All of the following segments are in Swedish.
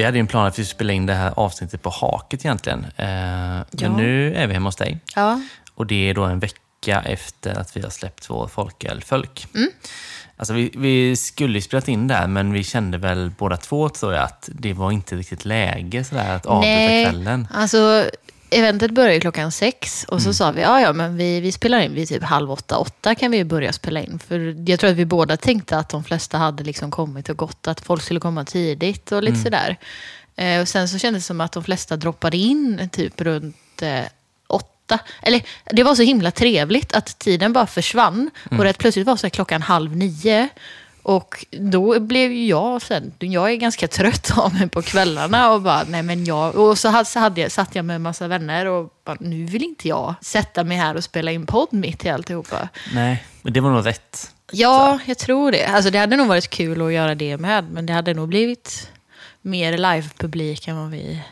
vi hade ju en plan att vi skulle spela in det här avsnittet på haket egentligen. Eh, Ja. Men nu är vi hemma hos dig. Ja. Och det är då en vecka efter att vi har släppt vår folkölfolk. Mm. Alltså vi, vi skulle spelat in där, men vi kände väl båda två tror jag att det var inte riktigt läge sådär att avbryta kvällen. alltså eventet började klockan sex och så Mm. sa vi, ja ja men vi, vi spelar in vid typ halv åtta, åtta kan vi ju börja spela in. För jag tror att vi båda tänkte att de flesta hade liksom kommit och gått, att folk skulle komma tidigt och lite Mm. sådär. Eh, och sen så kändes det som att de flesta droppade in typ runt eh, åtta. Eller det var så himla trevligt att tiden bara försvann. Mm. Och rätt plötsligt var så klockan halv nio. Och då blev ju jag sen, jag är ganska trött av mig på kvällarna och bara, nej men jag, och så hade, så hade jag, satt jag med en massa vänner och bara, nu vill inte jag sätta mig här och spela in podd mitt i alltihopa. Nej, men det var nog rätt. Ja, jag tror det. Alltså det hade nog varit kul att göra det med, men det hade nog blivit mer live-publik än vad vi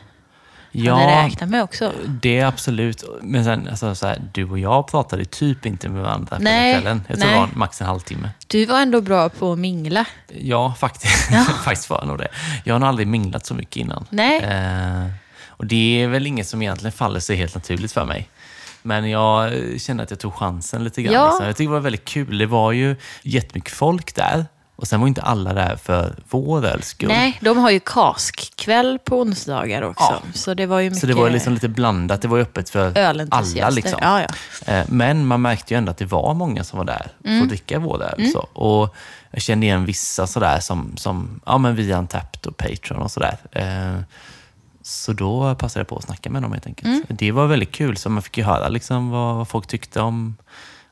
hade Ja, räknat med också. det är absolut. Men sen, alltså, så här, du och jag pratade typ inte med varandra på Nej, kvällen. Jag tror nej. det var max en halvtimme. Du var ändå bra på att mingla. Ja, faktiskt. faktiskt var jag nog det. Jag har nog aldrig minglat så mycket innan. Nej. Eh, och det är väl inget som egentligen faller sig helt naturligt för mig. Men jag kände att jag tog chansen lite grann. Ja. Liksom. Jag tycker det var väldigt kul. Det var ju jättemycket folk där. Och sen var inte alla där för vår skull. Nej, de har ju kaskkväll på onsdagar också. Ja. Så det var ju mycket Så det var liksom lite blandat. Det var ju öppet för alla. Liksom. Ja, ja. Eh, Men man märkte ju ändå att det var många som var där för Mm. att dricka vår öl. Så. Och jag kände igen vissa sådär som, som ja, men via Untapped och Patreon och sådär. Eh, Så då passade jag på att snacka med dem helt enkelt. Mm. Det var väldigt kul, så man fick ju höra liksom vad folk tyckte om,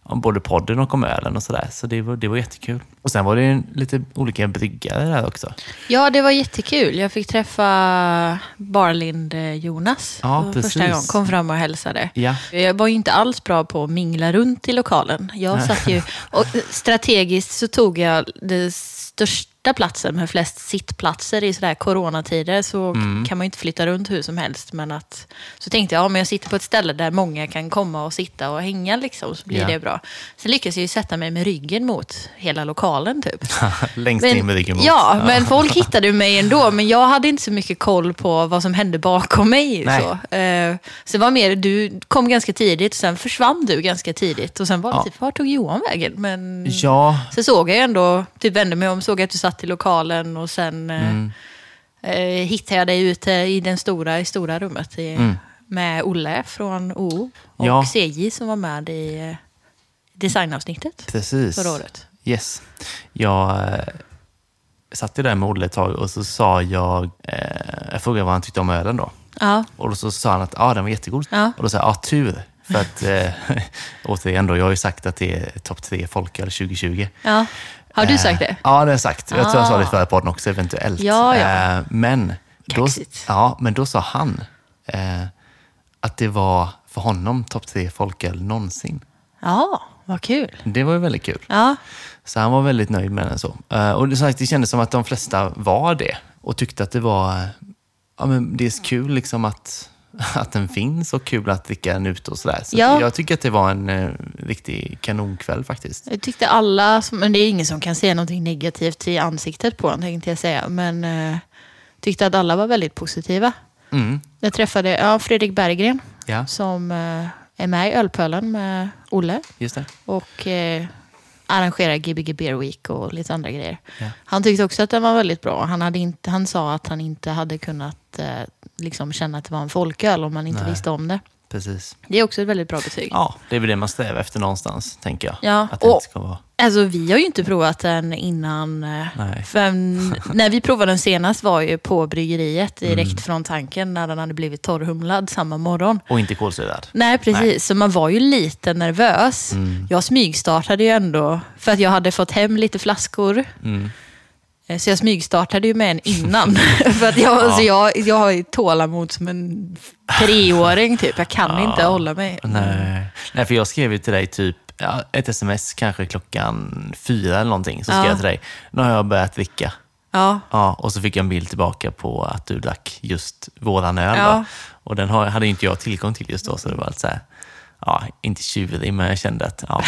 om både podden och om ölen och sådär. Så det var, det var jättekul. Och sen var det ju lite olika bryggare där också. ja, det var jättekul. Jag fick träffa Barlind eh, Jonas Ja, för precis. första gången. Kom fram och hälsade. Ja, Jag var ju inte alls bra på att mingla runt i lokalen. Jag satt ju, och strategiskt så tog jag den största platsen med flest sittplatser i sådär coronatider så Mm. kan man ju inte flytta runt hur som helst. Men att, så tänkte jag, ja, men jag sitter på ett ställe där många kan komma och sitta och hänga liksom, så blir Ja. det bra. Sen lyckades jag ju sätta mig med ryggen mot hela lokalen typ. längst in med ryggen mot. ja, men folk hittade mig ändå. Men jag hade inte så mycket koll på vad som hände bakom mig. Nej. Så. Eh, så det var mer, du kom ganska tidigt, sen försvann du ganska tidigt. Och sen var det Ja. typ, var tog Johan vägen? Men Ja, så såg jag ändå, typ vände mig om, såg att du satt i lokalen och sen eh, Mm. eh, hittade jag dig ute i det stora, i stora rummet i, Mm. med Olle från O och Ja. CJ som var med i eh, designavsnittet precis. förra året. Yes. Jag eh, satt ju där med Olle ett tag och så sa jag, eh, jag frågade vad han tyckte om ölen då. Ja, Och då så sa han att ah, den var jättegod. Ja. Och då sa jag, ja tur. För att, eh, återigen då, jag har ju sagt att det är topp tre folköl 2020. ja. Har du Eh, sagt det? Ja, det har jag sagt. Jag tror jag sa det i Ah. förra podden också, eventuellt. Ja, ja. Eh, men, då, ja, men då sa han eh, att det var för honom topp tre folköl någonsin. Ja, vad kul. Det var ju väldigt kul. Ja, Så han var väldigt nöjd med den. så. Och det, kändes som att de flesta var det och tyckte att det var ja, men det är kul liksom att, att den finns och kul att dricka den ute och sådär. Så Ja. jag tycker att det var en eh, riktig kanonkväll faktiskt. jag tyckte alla, som- men det är ingen som kan säga någonting negativt i ansiktet på den tänkte jag säga. Men eh, tyckte att alla var väldigt positiva. Mm. Jag träffade ja, Fredrik Berggren Ja, som eh, är med i Ölpölen med Olle just det. och eh, arrangerar Gbg Beer Week och lite andra grejer. Ja. Han tyckte också att den var väldigt bra. Han, hade inte, han sa att han inte hade kunnat eh, liksom känna att det var en folköl om man inte Nej. visste om det. Precis. Det är också ett väldigt bra betyg. Ja, det är väl det man strävar efter någonstans, tänker jag. Ja, Att det och- ska vara... Alltså vi har ju inte provat den innan. eh, Nej. För, när vi provade den senast var ju på bryggeriet direkt Mm. från tanken när den hade blivit torrhumlad samma morgon. Och inte kolsyrad. Nej, precis. Nej. Så man var ju lite nervös. Mm. Jag smygstartade ju ändå för att jag hade fått hem lite flaskor. Mm. Eh, Så jag smygstartade ju med en innan. för att jag, alltså jag, jag har tålamod som en treåring typ. Jag kan inte hålla mig. Nej. Nej, för jag skrev ju till dig typ ja, ett sms kanske klockan fyra eller någonting. Så skrev Ja. jag till dig, nu har jag börjat dricka. Ja, Ja, och så fick jag en bild tillbaka på att du drack just våran öl. Ja. Och den hade inte jag tillgång till just då, så det var lite så här, ja, inte tjurig, men jag kände att, ja,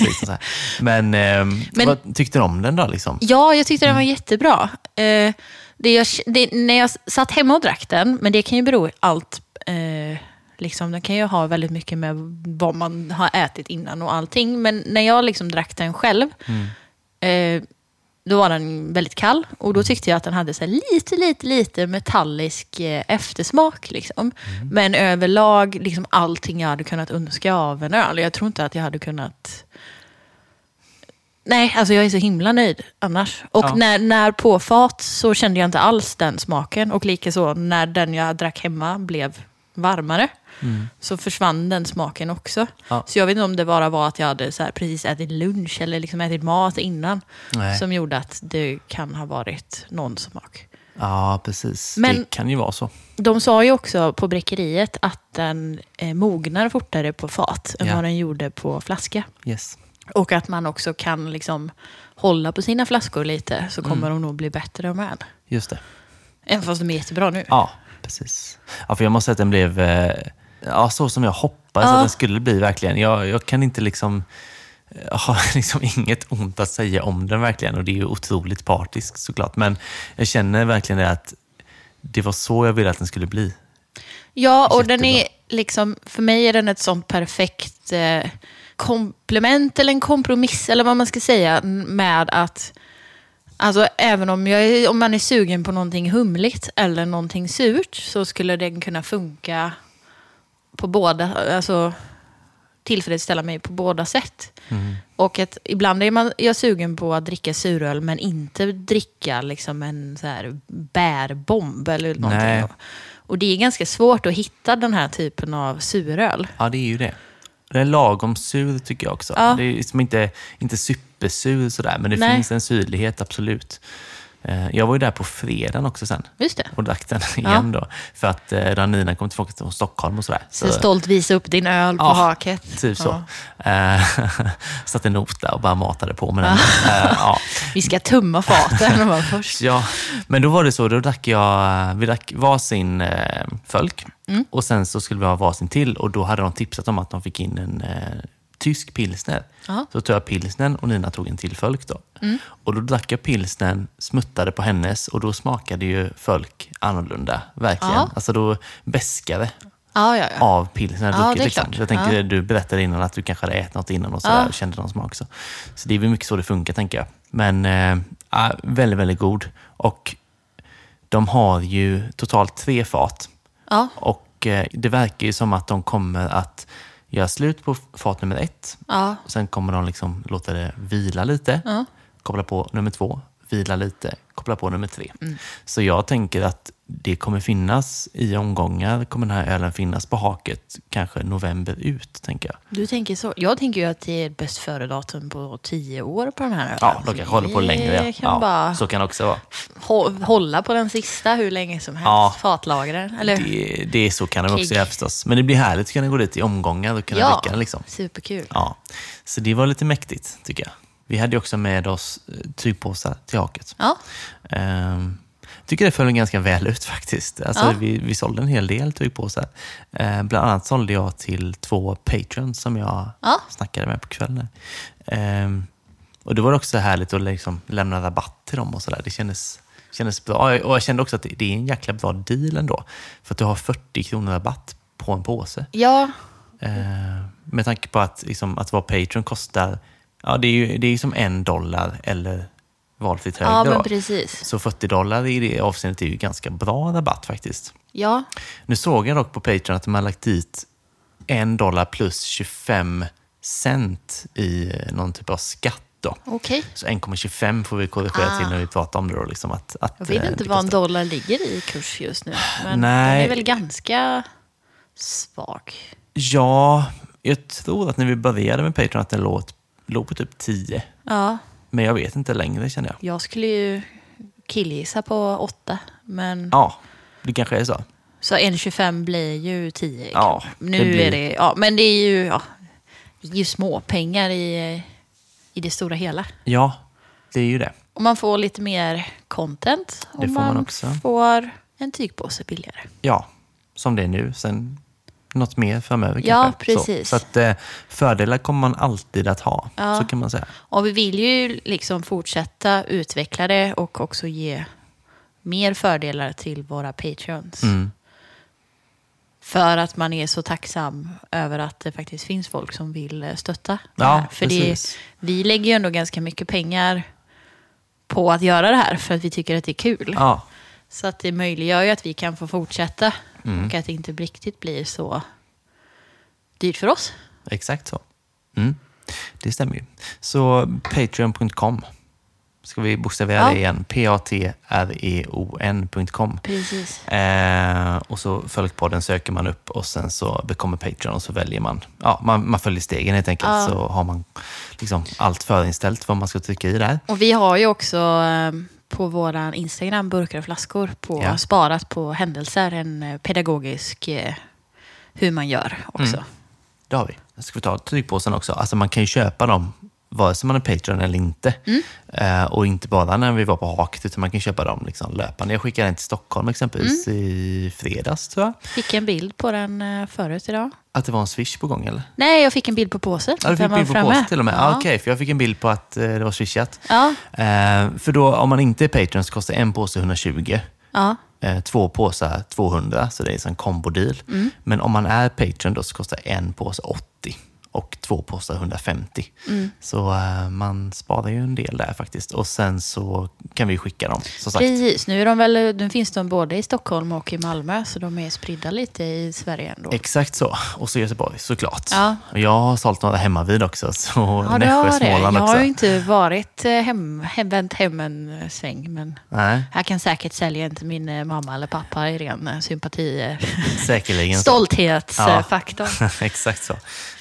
lite så här. Men, ehm, Men- vad tyckte du om den då? Liksom? Ja, jag tyckte den var jättebra. Eh, Det jag, det, när jag satt hemma och drack den, men det kan ju bero allt... Eh, liksom, den kan ju ha väldigt mycket med vad man har ätit innan och allting. Men när jag liksom drack den själv, eh, då var den väldigt kall. Och då tyckte jag att den hade så lite, lite, lite metallisk eh, eftersmak. Liksom. Men överlag, liksom allting jag hade kunnat önska av en öl. Jag tror inte att jag hade kunnat... Nej, alltså jag är så himla nöjd annars. Och Ja. när, när på fat så kände jag inte alls den smaken. Och likaså när den jag drack hemma blev varmare så försvann den smaken också. Ja. Så jag vet inte om det bara var att jag hade så här precis ätit lunch eller liksom ätit mat innan Nej. som gjorde att det kan ha varit någon smak. Ja, precis. Men- det kan ju vara så. De sa ju också på bräckeriet att den eh, mognar fortare på fat än Ja. vad den gjorde på flaska. Yes. Och att man också kan liksom hålla på sina flaskor lite så kommer Mm. de nog bli bättre med. Just det. Även fast de är jättebra nu. Ja, precis. Ja, för jag måste säga att den blev eh, ja, så som jag hoppades Ja. att den skulle bli verkligen. Jag, jag kan inte liksom... Jag har liksom inget ont att säga om den verkligen och det är ju otroligt partiskt såklart. Men jag känner verkligen det att det var så jag ville att den skulle bli. Ja, och den Jättebra. är liksom, för mig är den ett sånt perfekt eh, komplement eller en kompromiss eller vad man ska säga med att Alltså även om, jag om man är sugen på någonting humligt eller någonting surt så skulle den kunna funka på båda, alltså tillfredsställa mig på båda sätt. Och att ibland är man, jag sugen på att dricka suröl men inte dricka liksom en så här bärbomb eller någonting. Nej. Och det är ganska svårt att hitta den här typen av suröl. Ja, det är ju det. Den är lagom sur tycker jag också. Ja. Det är liksom inte, inte supersur sådär, men det Nej. finns en syrlighet absolut. Eh, Jag var ju där på fredagen också sen Just det. och drack den igen då. För att eh, Ranina kom tillbaka från Stockholm och sådär. Så stolt visa upp din öl på Ja, haket. Typ så. Ja. Eh, Satte nota och bara matade på med den. Ja. Vi ska tumma faten först. ja, men då var det så, då drack jag, vi drack varsin eh, fölk Mm. och sen så skulle vi ha varsin till och då hade de tipsat om att de fick in en eh, tysk pilsner. Ja. Så tog jag pilsnern och Nina tog en till fölk då. Mm. Och då drack jag pilsnern, smuttade på hennes och då smakade ju fölk annorlunda, verkligen. Ja. Alltså då bäskade Ja, ja, ja. av pilsner druckit. är liksom. Jag tänker, Ja. du berättade innan att du kanske hade ätit något innan och, sådär, Ja. och kände någon smak. Så. så det är väl mycket så det funkar, tänker jag. Men äh, väldigt, väldigt god. Och de har ju totalt tre fat. ja. Och eh, det verkar ju som att de kommer att göra slut på fat nummer ett. ja. Och sen kommer de liksom låta det vila lite. Ja. Koppla på nummer två, vila lite, koppla på nummer tre. Mm. Så jag tänker att det kommer finnas i omgångar, kommer den här ölen finnas på haket kanske november ut, tänker jag. Du tänker så. Jag tänker ju att det är bäst före-datum på tio år på den här ölen. Ja, de kanske håller på längre. Ja. kan ja, bara Så kan det också vara. hå- hålla på den sista hur länge som helst. Ja. Fatlagren. Eller? Det, det är så kan de också göra förstås. Men det blir härligt att kunna gå dit i omgångar och kunna ja, dricka den. Liksom. superkul. Ja. Så det var lite mäktigt, tycker jag. Vi hade ju också med oss eh, tygpåsar till haket. Ja, Ehm, tycker det föll ganska väl ut faktiskt. Alltså, Ja. vi, vi sålde en hel del tygpåsar. Ehm, bland annat sålde jag till två patrons som jag Ja. snackade med på kvällen. Ehm, och det var också härligt att liksom lämna rabatt till dem och sådär. Det kändes, kändes bra. Och jag kände också att det, är en jäkla bra deal ändå. För att du har 40 kronor rabatt på en påse. ja, Eh, med tanke på att, liksom, att vara Patreon kostar, ja det är ju det är som en dollar eller valfritt högre. ja men precis. Så 40 dollar i det avseendet är ju ganska bra rabatt faktiskt. Ja, Nu såg jag dock på Patreon att de har lagt dit en dollar plus 25 cent i eh, någon typ av skatt. Då. okej. Så 1,25 får vi korrigera Ah. till när vi pratar om det. Då, liksom att, att, Jag vet eh, inte vad en dollar ligger i kurs just nu. Men Nej. den är väl ganska svag. Ja, jag tror att när vi började med Patreon att den låg, låg på typ 10. Ja, Men jag vet inte längre känner jag. jag skulle ju killgissa på åtta. Men Ja, det kanske är så. Så 1,25 blir ju 10 Ja. Nu det blir- är det, ja, men det är ju, ja, ju små pengar i, i det stora hela. Ja, det är ju det. Och man får lite mer content. Och Det får man också. får en tygpåse billigare. Ja, som det är nu. Sen något mer framöver Ja, kanske. precis. Så, så att eh, fördelar kommer man alltid att ha. Ja. Så kan man säga. Och vi vill ju liksom fortsätta utveckla det och också ge mer fördelar till våra patreons. Mm. För att man är så tacksam över att det faktiskt finns folk som vill eh, stötta. Ja. För det, vi lägger ju ändå ganska mycket pengar på att göra det här för att vi tycker att det är kul. Ja, Så att det möjliggör ju att vi kan få fortsätta Mm. och att det inte riktigt blir så dyrt för oss. exakt så. Mm. Det stämmer ju. Så patreon.com. Ska vi bokstavera Ja. det igen? P-A-T-R-E-O-N.com. Precis. Eh, och så Folkpodden söker man upp och sen så bekommer Patreon och så väljer man. Ja, man, man följer stegen helt enkelt. Ja. Så har man liksom allt förinställt vad man ska trycka i där. Och vi har ju också eh, på våran Instagram, burkar och flaskor, på, Ja. sparat på händelser, en eh, pedagogisk eh, hur man gör också. Mm. Det har vi. Ska vi ta tygpåsen också? Alltså man kan ju köpa dem vare sig man är Patreon eller inte. Mm. Eh, och inte bara när vi var på Haket, utan man kan köpa dem liksom löpande. Jag skickade en till Stockholm exempelvis Mm. i fredags, tror jag. Fick en bild på den eh, förut idag. Att det var en swish på gång, eller? Nej, jag fick en bild på påsen. Ja, du fick var bild på framme. påse till och med? Ja. Ja. Okej, för jag fick en bild på att eh, det var swishat. Ja, Eh, för då, om man inte är Patreon så kostar en påse 120. ja. Eh, två påsar 200, så det är en kombo-deal. Mm. Men om man är Patreon då så kostar en påse 80 och två påsar 150. Mm. Så eh, man sparar ju en del där faktiskt. Och sen så kan vi skicka dem, som sagt. Precis, nu, är de väl, nu finns de både i Stockholm och i Malmö, så de är spridda lite i Sverige ändå. Exakt så. Och så Göteborg såklart. Ja. Jag har sålt några hemma vid också. Så Ja, det Nässjö. Småland Jag också. har ju inte varit eh, hem, hem, vänt hem en sväng, men Nej, jag kan säkert sälja en till min eh, mamma eller pappa i ren sympati. säkerligen. Stolthetsfaktorn. Exakt så.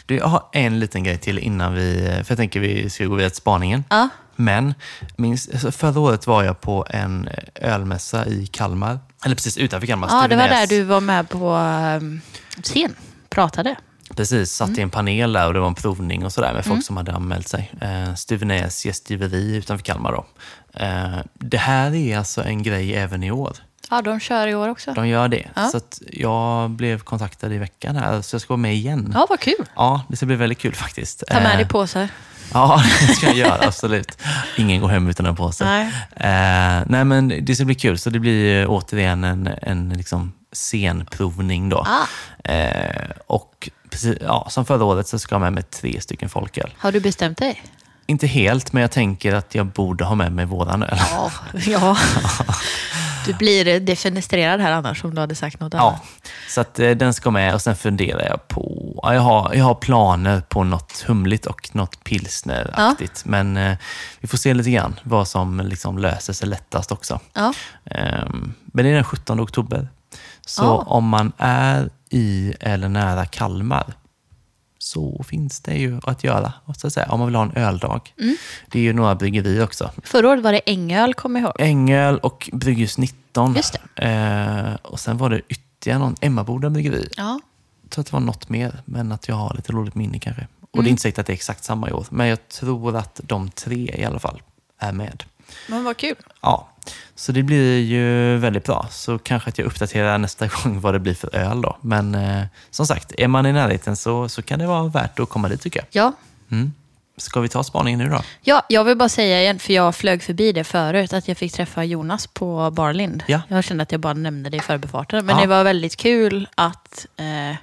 Du, jag har en liten grej till innan vi... För jag tänker vi ska gå vidare till spaningen. Ja. Men minns, alltså förra året var jag på en ölmässa i Kalmar. Eller precis utanför Kalmar. ja, det var där du var med på um, scen, pratade. Precis, satt Mm. i en panel där och det var en provning och sådär med folk som hade anmält sig. Eh, Stuvenäs gästgiveri utanför Kalmar då. Eh, det här är alltså en grej även i år. Ja, de kör i år också. De gör det. Ja. Så jag blev kontaktad i veckan här, så jag ska vara med igen. Ja, vad kul. Ja, det ska bli väldigt kul faktiskt. Ta med Eh, dig påsar. Ja, det ska jag göra, absolut. Ingen går hem utan en påse. Nej. Eh, nej, men det ska bli kul. Så det blir återigen en, en liksom scenprovning då. Ah. Eh, och precis, ja, som förra året så ska jag med mig tre stycken folköl. Har du bestämt dig? Inte helt, men jag tänker att jag borde ha med mig våran öl. Ja. ja. Du blir defenestrerad här annars om du hade sagt något Ja, annat. så att eh, den ska med och sen funderar jag på... Ja, jag, har, jag har planer på något humligt och något pilsneraktigt. Men eh, vi får se lite grann vad som liksom löser sig lättast också. Ja. Ehm, men det är den 17 oktober. Så Ja. om man är i eller nära Kalmar så finns det ju att göra, så att säga, om man vill ha en öldag. Mm. Det är ju några bryggerier också. Förra året var det Ängöl, kommer jag ihåg. Ängöl och Brygghus 19. Just Eh, och sen var det ytterligare någon, Emmaboda bryggeri. Ja. Jag tror att det var något mer, men att jag har lite dåligt minne kanske. Och Mm. det är inte säkert att det är exakt samma i år, men jag tror att de tre i alla fall är med. Men vad kul. Ja, så det blir ju väldigt bra. Så kanske att jag uppdaterar nästa gång vad det blir för öl då. Men eh, som sagt, är man i närheten så, så kan det vara värt att komma dit tycker jag. Ja. Mm. Ska vi ta spaningen nu då? ja, jag vill bara säga igen, för jag flög förbi det förut, att jag fick träffa Jonas på Barlind. Ja. Jag kände att jag bara nämnde det i förbifarten. Men Ja. det var väldigt kul att eh,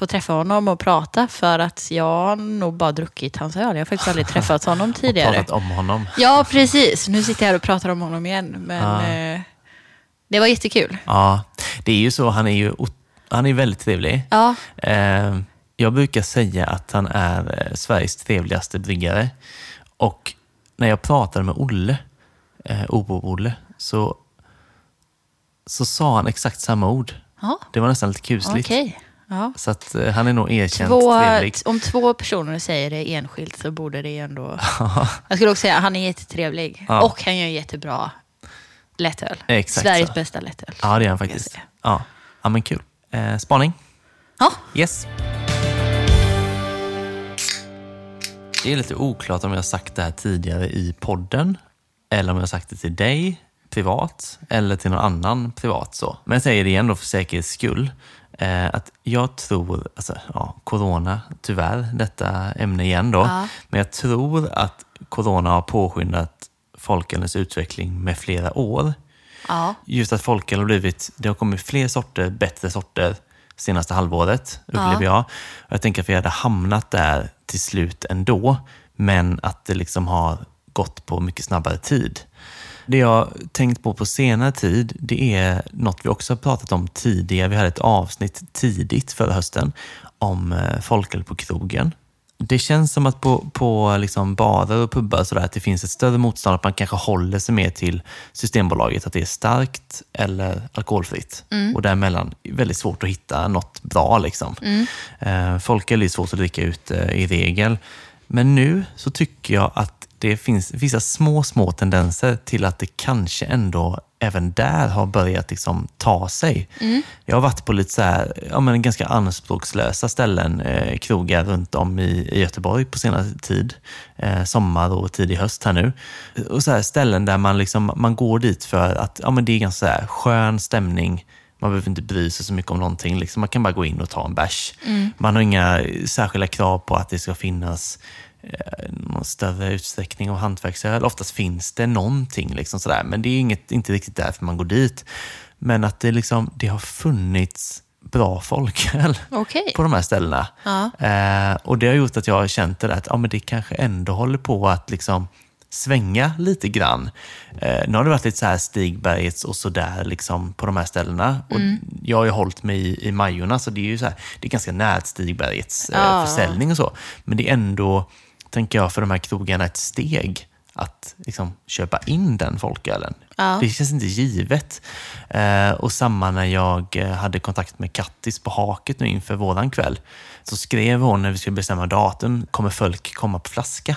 få träffa honom och prata, för att jag har nog bara druckit hans öl. Jag har faktiskt aldrig träffat honom Och tidigare. pratat om honom. Ja, precis. Nu sitter jag här och pratar om honom igen. Men Ja. eh, det var jättekul. Ja, det är ju så. Han är ju han är väldigt trevlig. Ja, Eh, jag brukar säga att han är eh, Sveriges trevligaste bryggare. Och när jag pratade med Olle, eh, Obo-Olle, så, så sa han exakt samma ord. ja. Det var nästan lite kusligt. okej. Ja. Så att, eh, han är nog erkänt Två, trevlig. om två personer säger det enskilt så borde det ändå... Jag skulle också säga att han är jättetrevlig. Ja. Och han gör jättebra lättöl. Exakt Sveriges så. bästa lättöl. Ja, det är han faktiskt. Ja. ja, men kul. Eh, spaning? Ja, Yes. Det är lite oklart om jag har sagt det här tidigare i podden eller om jag har sagt det till dig privat eller till någon annan privat. så. Men jag säger det igen då för säkerhets skull. Eh, att jag tror, alltså ja, corona, tyvärr, detta ämne igen då. Ja. Men jag tror att corona har påskyndat folkölens utveckling med flera år. Ja. Just att folköl har blivit, det har kommit fler sorter, bättre sorter senaste halvåret, upplever jag. Och jag tänker att vi hade hamnat där till slut ändå, men att det liksom har gått på mycket snabbare tid. Det jag tänkt på på senare tid, det är något vi också har pratat om tidigare. Vi hade ett avsnitt tidigt förra hösten om eh, folköl på krogen. Det känns som att på, på liksom barer och pubbar så där, att det finns ett större motstånd, att man kanske håller sig mer till Systembolaget, att det är starkt eller alkoholfritt. Och däremellan är väldigt svårt att hitta något bra. Liksom. Eh, folköl är svårt att dricka ut eh, i regel. Men nu så tycker jag att det finns vissa små, små tendenser till att det kanske ändå även där har börjat liksom ta sig. Jag har varit på lite så här, ja, men ganska anspråkslösa ställen, eh, krogar runt om i, i Göteborg på senare tid. Eh, sommar och tidig höst här nu. Och så här ställen där man, liksom, man går dit för att ja, men det är ganska så här skön stämning. Man behöver inte bry sig så mycket om någonting. Liksom. Man kan bara gå in och ta en bärs. Man har inga särskilda krav på att det ska finnas någon större utsträckning av hantverksöl. Oftast finns det någonting, liksom sådär, men det är inget, inte riktigt därför man går dit. Men att det, liksom, det har funnits bra folköl Okej. på de här ställena. Ja. Eh, och det har gjort att jag har känt det där att ja, men det kanske ändå håller på att liksom svänga lite grann. Eh, nu har det varit lite så här Stigbergets och sådär liksom på de här ställena. Och Jag har ju hållit mig i, i Majorna, så det är ju så här, det är ganska nära Stigbergets eh, Ja. försäljning och så. Men det är ändå, tänker jag, för de här krogarna ett steg att liksom, köpa in den folkölen. Ja. Det känns inte givet. Eh, och samma när jag eh, hade kontakt med Kattis på Haket nu inför våran kväll. Så skrev hon när vi skulle bestämma datum, kommer folk komma på flaska?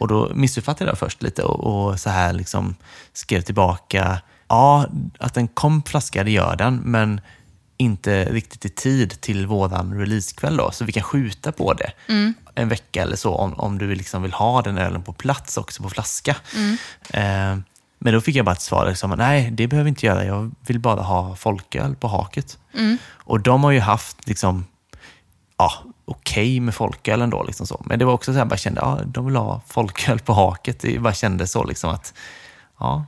Och då missuppfattade jag först lite och, och så här liksom skrev tillbaka, ja, att den kom på flaska, det gör den, men inte riktigt i tid till våran releasekväll då, så vi kan skjuta på det en vecka eller så om, om du liksom vill ha den ölen på plats också på flaska. Eh, men då fick jag bara ett svar, liksom, nej det behöver vi inte göra, jag vill bara ha folköl på haket. Och de har ju haft liksom, ja, okej med folköl ändå. Liksom så. Men det var också så här, jag bara kände, ja, de vill ha folköl på haket. Det bara kände så liksom att, ja,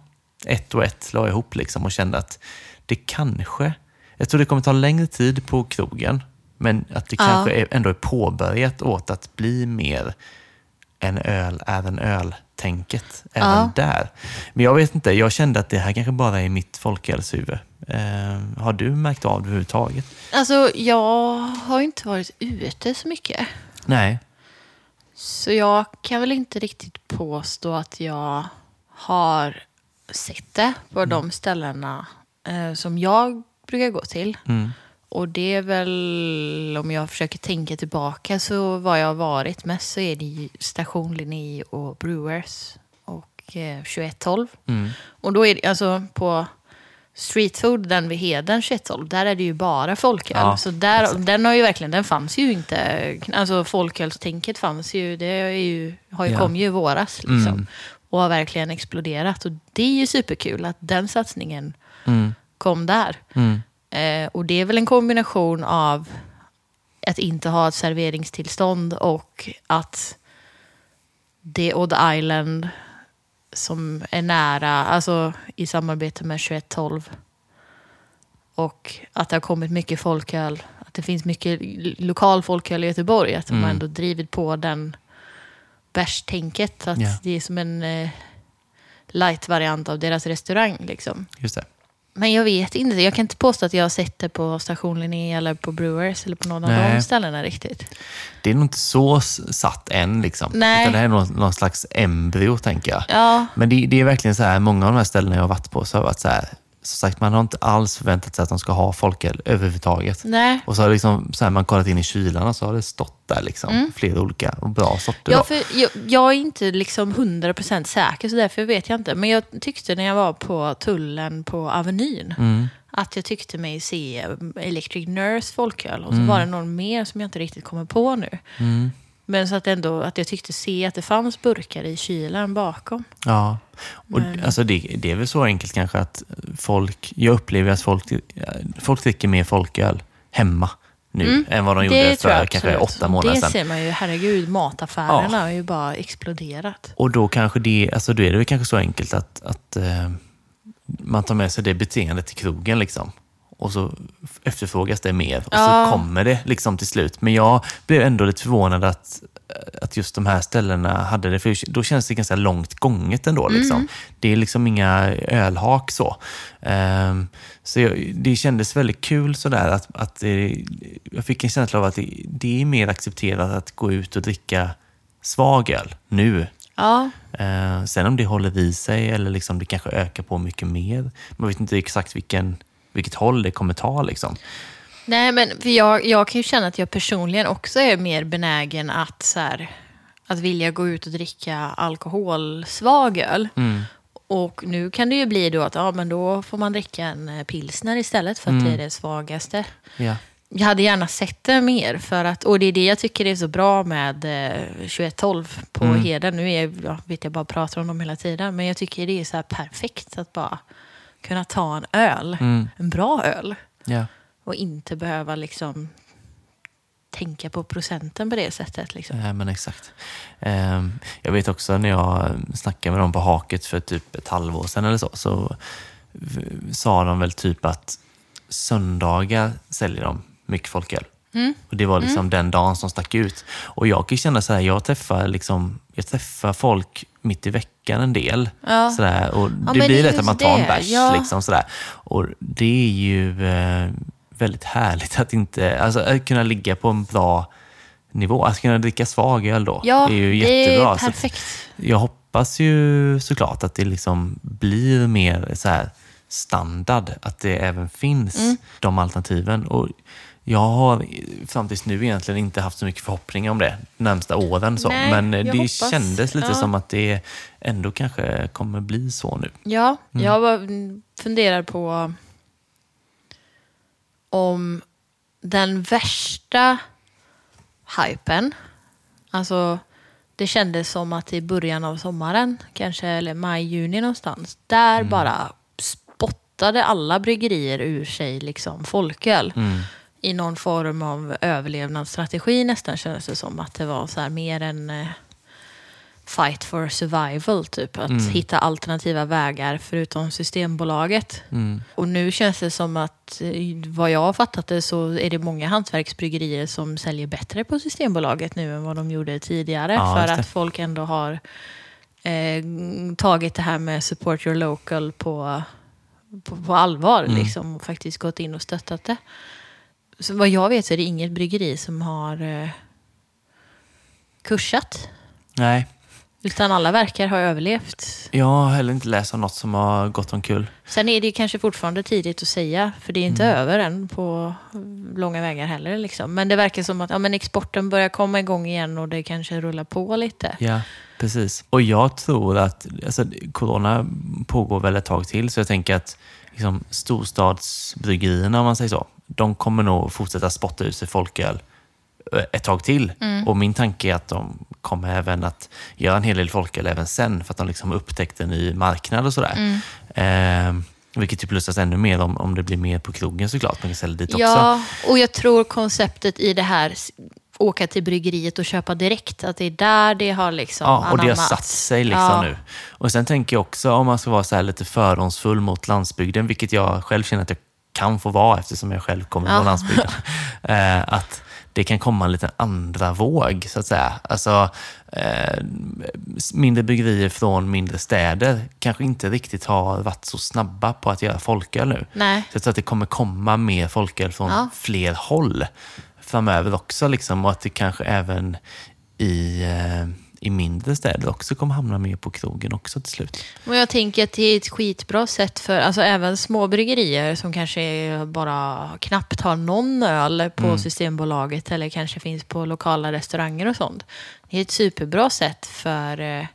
ett och ett la jag ihop liksom och kände att det kanske, jag tror det kommer ta längre tid på krogen, men att det Ja. kanske är, ändå är påbörjat åt att bli mer en öl är en öl-tänket även Ja. där. Men jag vet inte, jag kände att det här kanske bara är mitt folkölshuvud. Eh, har du märkt av det överhuvudtaget? Alltså, jag har inte varit ute så mycket. Nej. Så jag kan väl inte riktigt påstå att jag har sett det på de ställena eh, som jag brukar gå till. Mm. Och det är väl, om jag försöker tänka tillbaka, så vad jag har varit mest så är det Station Linné och Brewers och eh, 2112. Mm. Och då är det alltså på Street Food, den vid Heden 2112, där är det ju bara folköl. Ja, så där, den har ju verkligen, den fanns ju inte, alltså folkölstänket fanns ju, det är ju, har ju Ja. kom ju i våras liksom. Mm. Och har verkligen exploderat. Och det är ju superkul att den satsningen Mm. kom där. Mm. Eh, och det är väl en kombination av att inte ha ett serveringstillstånd och att det är Odd Island som är nära, alltså i samarbete med 2112. Och att det har kommit mycket folköl, att det finns mycket lokal folköl i Göteborg. Att de har Mm. ändå drivit på den bärstänket. Att Ja. det är som en eh, light-variant av deras restaurang. Liksom. Just det. Men jag vet inte. Jag kan inte påstå att jag har sett det på Station Linné eller på Brewers eller på någon av Nej. de ställena riktigt. Det är nog inte så satt än. Liksom. Nej. Utan det här är någon, någon slags embryo, tänker jag. Ja, Men det, det är verkligen så här, många av de här ställena jag har varit på så har varit så här, som sagt, man har inte alls förväntat sig att de ska ha folköl överhuvudtaget. nej. Och så har liksom, så här, man kollat in i kylarna så har det stått där liksom, flera olika och bra sorter. Ja, för jag, jag är inte liksom 100% säker så därför vet jag inte. Men jag tyckte när jag var på tullen på Avenyn Mm. att jag tyckte mig se Electric Nurse folköl. Och så var det någon mer som jag inte riktigt kommer på nu. Mm. Men så att ändå att jag tyckte se att det fanns burkar i kylen bakom. Ja, och alltså det, det är väl så enkelt kanske att folk, jag upplever att folk, folk dricker mer folköl hemma nu än vad de gjorde Mm. Det för kanske åtta månader Det sedan. ser man ju, herregud, mataffärerna Ja. har ju bara exploderat. Och då kanske det, alltså då är det väl kanske så enkelt att, att eh, man tar med sig det beteendet till krogen. Liksom. Och så efterfrågas det mer och Ja. så kommer det liksom till slut. Men jag blev ändå lite förvånad att, att just de här ställena hade det. För då känns det ganska långt gånget ändå. Liksom. Det är liksom inga ölhak så. Ehm, så jag, det kändes väldigt kul sådär att, att det, jag fick en känsla av att det, det är mer accepterat att gå ut och dricka svag öl nu. Ja, Eh, sen om det håller i sig eller liksom det kanske ökar på mycket mer. Man vet inte exakt vilken, vilket håll det kommer ta. Liksom. Nej, men för jag, jag kan ju känna att jag personligen också är mer benägen att, så här, att vilja gå ut och dricka alkoholsvag öl. Och nu kan det ju bli då att ja, men då får man dricka en eh, pilsner istället för att det är det svagaste. Ja. Jag hade gärna sett det mer, för att, och det är det jag tycker är så bra med eh, 2112 på Heden. Nu är, jag vet jag bara pratar om dem hela tiden, men jag tycker det är så här perfekt att bara kunna ta en öl, en bra öl. Ja. Och inte behöva liksom tänka på procenten på det sättet. Liksom. Ja, men exakt. Ehm, jag vet också när jag snackade med dem på Haket för typ ett halvår sedan eller så, så sa de väl typ att söndagar säljer de mycket folköl. Och det var liksom den dagen som stack ut. Och jag kan känna så här, jag träffar, liksom, jag träffar folk mitt i veckan en del. Ja. Sådär, och Ja, det blir lätt att man tar en bärs. ja. Liksom, sådär. Och det är ju eh, väldigt härligt att inte, alltså, att kunna ligga på en bra nivå. Att kunna dricka svag öl då Ja, är ju det jättebra. är Så perfekt. jag hoppas ju såklart att det liksom blir mer så här standard, att det även finns Mm. de alternativen. Och jag har fram tills nu egentligen inte haft så mycket förhoppningar om det de närmsta åren. Så. Nej, Men eh, det hoppas. kändes lite Ja. som att det ändå kanske kommer bli så nu. Ja, Mm. jag funderar på om den värsta hypen, alltså det kändes som att i början av sommaren, kanske eller maj, juni någonstans, där Mm. bara spottade alla bryggerier ur sig liksom folköl. Mm. I någon form av överlevnadsstrategi nästan kändes det som att det var så här mer en eh, fight for survival, typ. Att hitta alternativa vägar förutom Systembolaget. Mm. Och nu känns det som att, eh, vad jag har fattat det, så är det många hantverksbryggerier som säljer bättre på Systembolaget nu än vad de gjorde tidigare. Ja, för att folk ändå har eh, tagit det här med support your local på, på, på allvar. Mm. Liksom, och faktiskt gått in och stöttat det. Så vad jag vet så är det inget bryggeri som har eh, kursat. Nej, Utan alla verkar ha överlevt. jag har heller inte läst om något som har gått omkull. Sen är det kanske fortfarande tidigt att säga, för det är inte Mm. över än på långa vägar heller. Liksom. Men det verkar som att ja, men exporten börjar komma igång igen och det kanske rullar på lite. Ja, precis. Och jag tror att alltså, corona pågår väl ett tag till, så jag tänker att liksom, storstadsbryggerierna, om man säger så, de kommer nog fortsätta spotta ut sig folköl eh, ett tag till. Och min tanke är att de kommer även att göra en hel del folköl även sen, för att de liksom upptäckte en ny marknad och sådär. Eh, vilket ju plussas ännu mer om, om det blir mer på krogen såklart. Man kan sälja dit också. Ja, och jag tror konceptet i det här, åka till bryggeriet och köpa direkt, att det är där det har liksom Ja, och det har satt sig liksom Ja. nu. Och sen tänker jag också, om man ska vara så här lite fördomsfull mot landsbygden, vilket jag själv känner att jag kan få vara eftersom jag själv kommer Ja. från landsbygden. eh, att det kan komma en liten andra våg, så att säga. Alltså, eh, mindre bryggerier från mindre städer kanske inte riktigt har varit så snabba på att göra folköl nu. Nej. Så jag tror att det kommer komma mer folköl från Ja. fler håll framöver också. Liksom, och att det kanske även i, eh, i mindre städer också kommer hamna mer på krogen också till slut. Och jag tänker att det är ett skitbra sätt för alltså även små bryggerier som kanske bara knappt har någon öl på Mm. Systembolaget eller kanske finns på lokala restauranger och sånt. Det är ett superbra sätt för eh,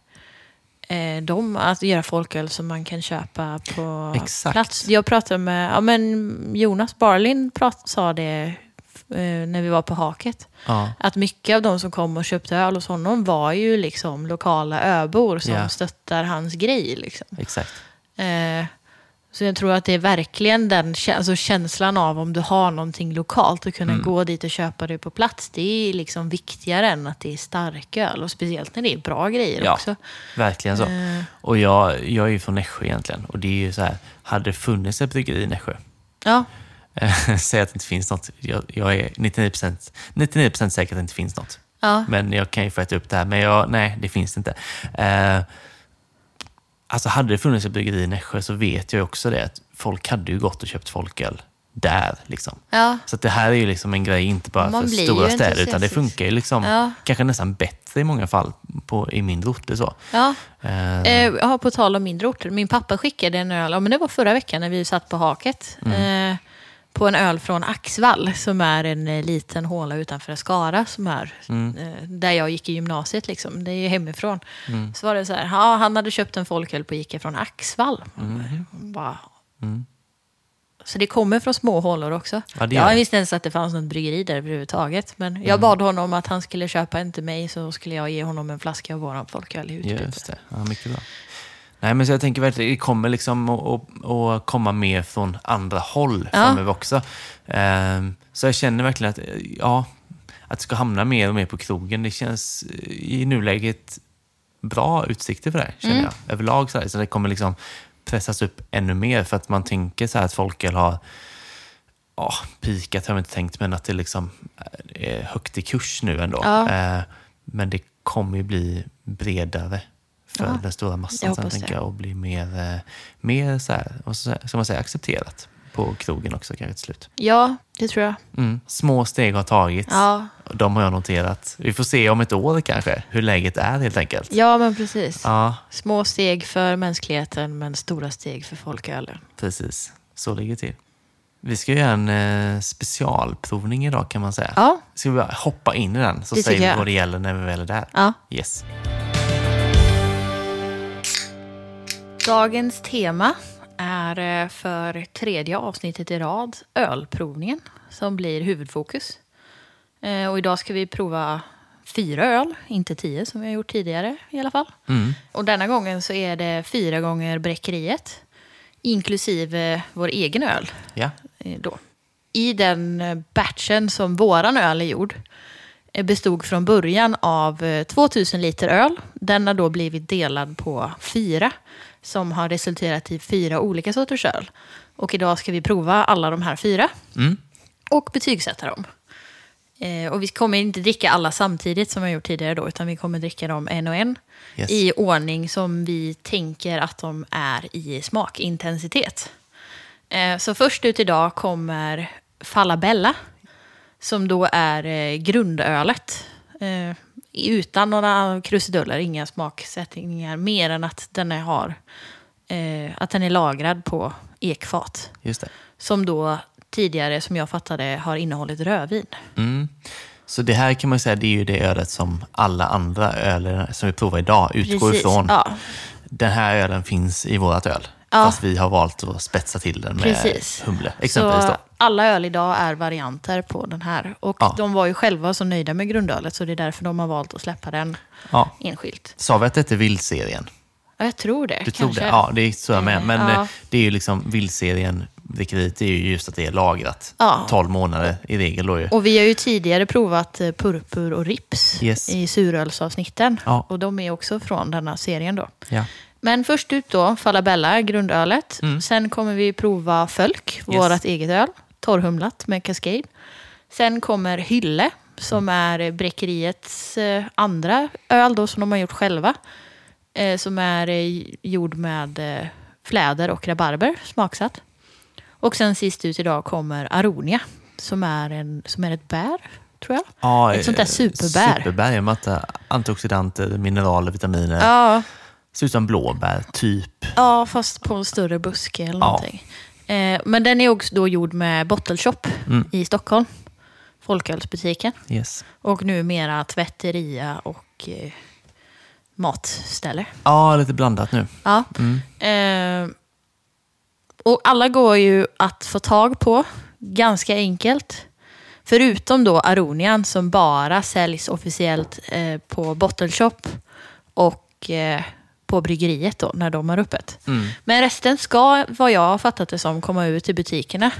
eh, dem att göra folköl som man kan köpa på Exakt. plats. Jag pratade med ja, men Jonas Barlin prat, sa det när vi var på Haket. Ja, Att mycket av de som kom och köpte öl hos honom var ju liksom lokala öbor som Ja. stöttar hans grej. Liksom. exakt. Eh, Så jag tror att det är verkligen den alltså känslan av om du har någonting lokalt och kunna gå dit och köpa det på plats. Det är liksom viktigare än att det är starköl. Och speciellt när det är bra grejer Ja, också. verkligen så. Eh. Och jag, jag är ju från Nässjö egentligen. Och det är ju så här, hade det funnits ett bryggeri i Nässjö, Ja, eh, säg att det inte finns något. Jag, jag är 99%, 99% säker att det inte finns något. ja. Men jag kan ju få äta upp det här. Men jag, nej, det finns inte. Eh, alltså hade det funnits ett bryggeri i Nässjö så vet jag också det att folk hade ju gått och köpt folköl där. Liksom. ja. Så det här är ju liksom en grej inte bara Man för stora städer utan det funkar ju liksom Ja. kanske nästan bättre i många fall på, i mindre orter. Så. ja. Eh, Eh, ja, på tal om mindre orter. Min pappa skickade en öl, men det var förra veckan när vi satt på haket. Mm. Eh, på en öl från Axvall som är en eh, liten håla utanför Skara. Som är Mm. eh, där jag gick i gymnasiet. Liksom. Det är ju hemifrån. Så var det så här, ja, han hade köpt en folköl på Ica från Axvall. Bara, Mm. Så det kommer från små hålor också. Ja, jag visste inte ens att det fanns något bryggeri där överhuvudtaget. Men jag Mm. bad honom att han skulle köpa en till mig så skulle jag ge honom en flaska av våran folköl i utbyte. Just det, ja, mycket bra. Nej, men så jag tänker verkligen, det kommer liksom att, att, komma mer från andra håll Ja. framöver också. Ehm, så jag känner verkligen att, ja, att det ska hamna mer och mer på krogen, det känns eh, i nuläget bra utsikter för det, känner Mm. jag. Överlag så, här, så det kommer liksom pressas upp ännu mer för att man tänker så här att folköl har ja, pikat har jag inte tänkt, men att det liksom är högt i kurs nu ändå. Ja. Eh, men det kommer ju bli bredare för Ja, den stora massan sen, tänker jag, och bli mer, eh, mer så här, vad ska ska man säga, accepterat på krogen också kanske till slut. Ja, det tror jag. Mm. Små steg har tagits. Ja, Och De har jag noterat. Vi får se om ett år kanske, hur läget är helt enkelt. ja men precis. Ja, Små steg för mänskligheten men stora steg för folkölen. precis. Så ligger det till. Vi ska göra en eh, specialprovning idag kan man säga. Ja, Ska vi hoppa in i den så Det säger vi vad det gäller när vi väl är där? ja. Yes. Dagens tema är eh, för tredje avsnittet i rad ölprovningen som blir huvudfokus. Eh, Och idag ska vi prova fyra öl, inte tio som vi har gjort tidigare i alla fall. Mm. Och denna gången så är det fyra gånger Bräckeriet, inklusive vår egen öl. Ja. eh, Då. I den eh, batchen som våran öl är gjord eh, bestod från början av eh, 2000 liter öl. Den har då blivit delad på fyra som har resulterat i fyra olika sorters öl. Och idag ska vi prova alla de här fyra Mm. och betygsätta dem. Eh, och vi kommer inte dricka alla samtidigt som vi har gjort tidigare då, utan vi kommer dricka dem en och en Yes. i ordning som vi tänker att de är i smakintensitet. Eh, så först ut idag kommer Falabella, som då är eh, grundölet. Utan några krusiduller, inga smaksättningar, mer än att den är, har, eh, att den är lagrad på ekfat. Just det. Som då tidigare, som jag fattade, har innehållit rödvin. Mm. Så det här kan man säga, det är ju det ölet som alla andra öl som vi provar idag utgår Precis, ifrån. ja. Den här ölen finns i vårat öl. Ja. Fast vi har valt att spetsa till den med Precis. humle. Exempelvis Så då. alla öl idag är varianter på den här. Och Ja. de var ju själva så nöjda med grundölet så det är därför de har valt att släppa den Ja. enskilt. Sa vi att det är vildserien? Ja, jag tror det. Du kanske. tror det? Ja, det är så jag med. Men ja. eh, det är ju liksom vildserien, drickeriet, är ju just att det är lagrat. Ja. 12 månader i regel då ju. Och vi har ju tidigare provat eh, purpur och rips Yes. i surölsavsnitten. Ja. Och de är också från denna serien då. Ja. Men först ut då, Falabella, grundölet. Mm. Sen kommer vi prova Fölk, vårt eget öl. Torrhumlat med Cascade. Sen kommer Hylle, som är Bräckeriets eh, andra öl då, som de har gjort själva. Eh, som är eh, gjord med eh, fläder och rabarber, smaksatt. Och sen sist ut idag kommer Aronia, som är, en, som är ett bär, tror jag. Ja, Ett sånt där superbär. Superbär, med att, antioxidanter, mineraler, vitaminer. Ja, Ser ut som blåbär, typ. Ja, fast på en större buske eller Ja. någonting. Eh, men den är också då gjord med Bottle Shop Mm. i Stockholm. Folkölsbutiken. Yes. Och numera tvätteria och eh, matställe. Ja, lite blandat nu. Ja. Mm. Eh, och alla går ju att få tag på ganska enkelt. Förutom då Aronian som bara säljs officiellt eh, på Bottle Shop och eh, på bryggeriet då, när de har öppet. Mm. Men resten ska, vad jag har fattat det som, komma ut i butikerna.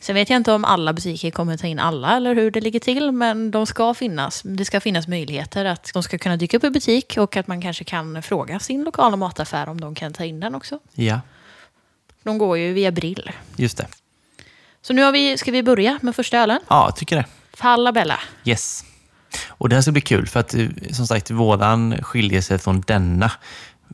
Sen vet jag inte om alla butiker kommer ta in alla eller hur det ligger till, men de ska finnas. Det ska finnas möjligheter att de ska kunna dyka upp i butik och att man kanske kan fråga sin lokala mataffär om de kan ta in den också. Ja, De går ju via Brill. just det. Så nu vi, ska vi börja med första ölen. Ja, jag tycker det. Fallabella. Yes. Och det här ska bli kul för att eh, som sagt våran skiljer sig från denna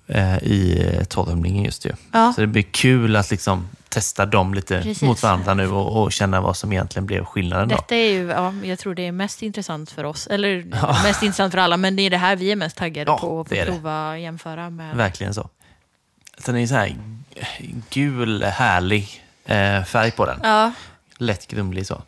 eh, i torrhumlingen just ju. Ja. Så det blir kul att liksom testa dem lite Precis. mot varandra nu och, och känna vad som egentligen blev skillnaden då. Detta är ju, ja, jag tror det är mest intressant för oss. Eller mest intressant för alla, men det är det här vi är mest taggade Ja, på att prova och jämföra med. Verkligen så. Den är så här gul, härlig eh, färg på den. Ja, Lätt grumlig så.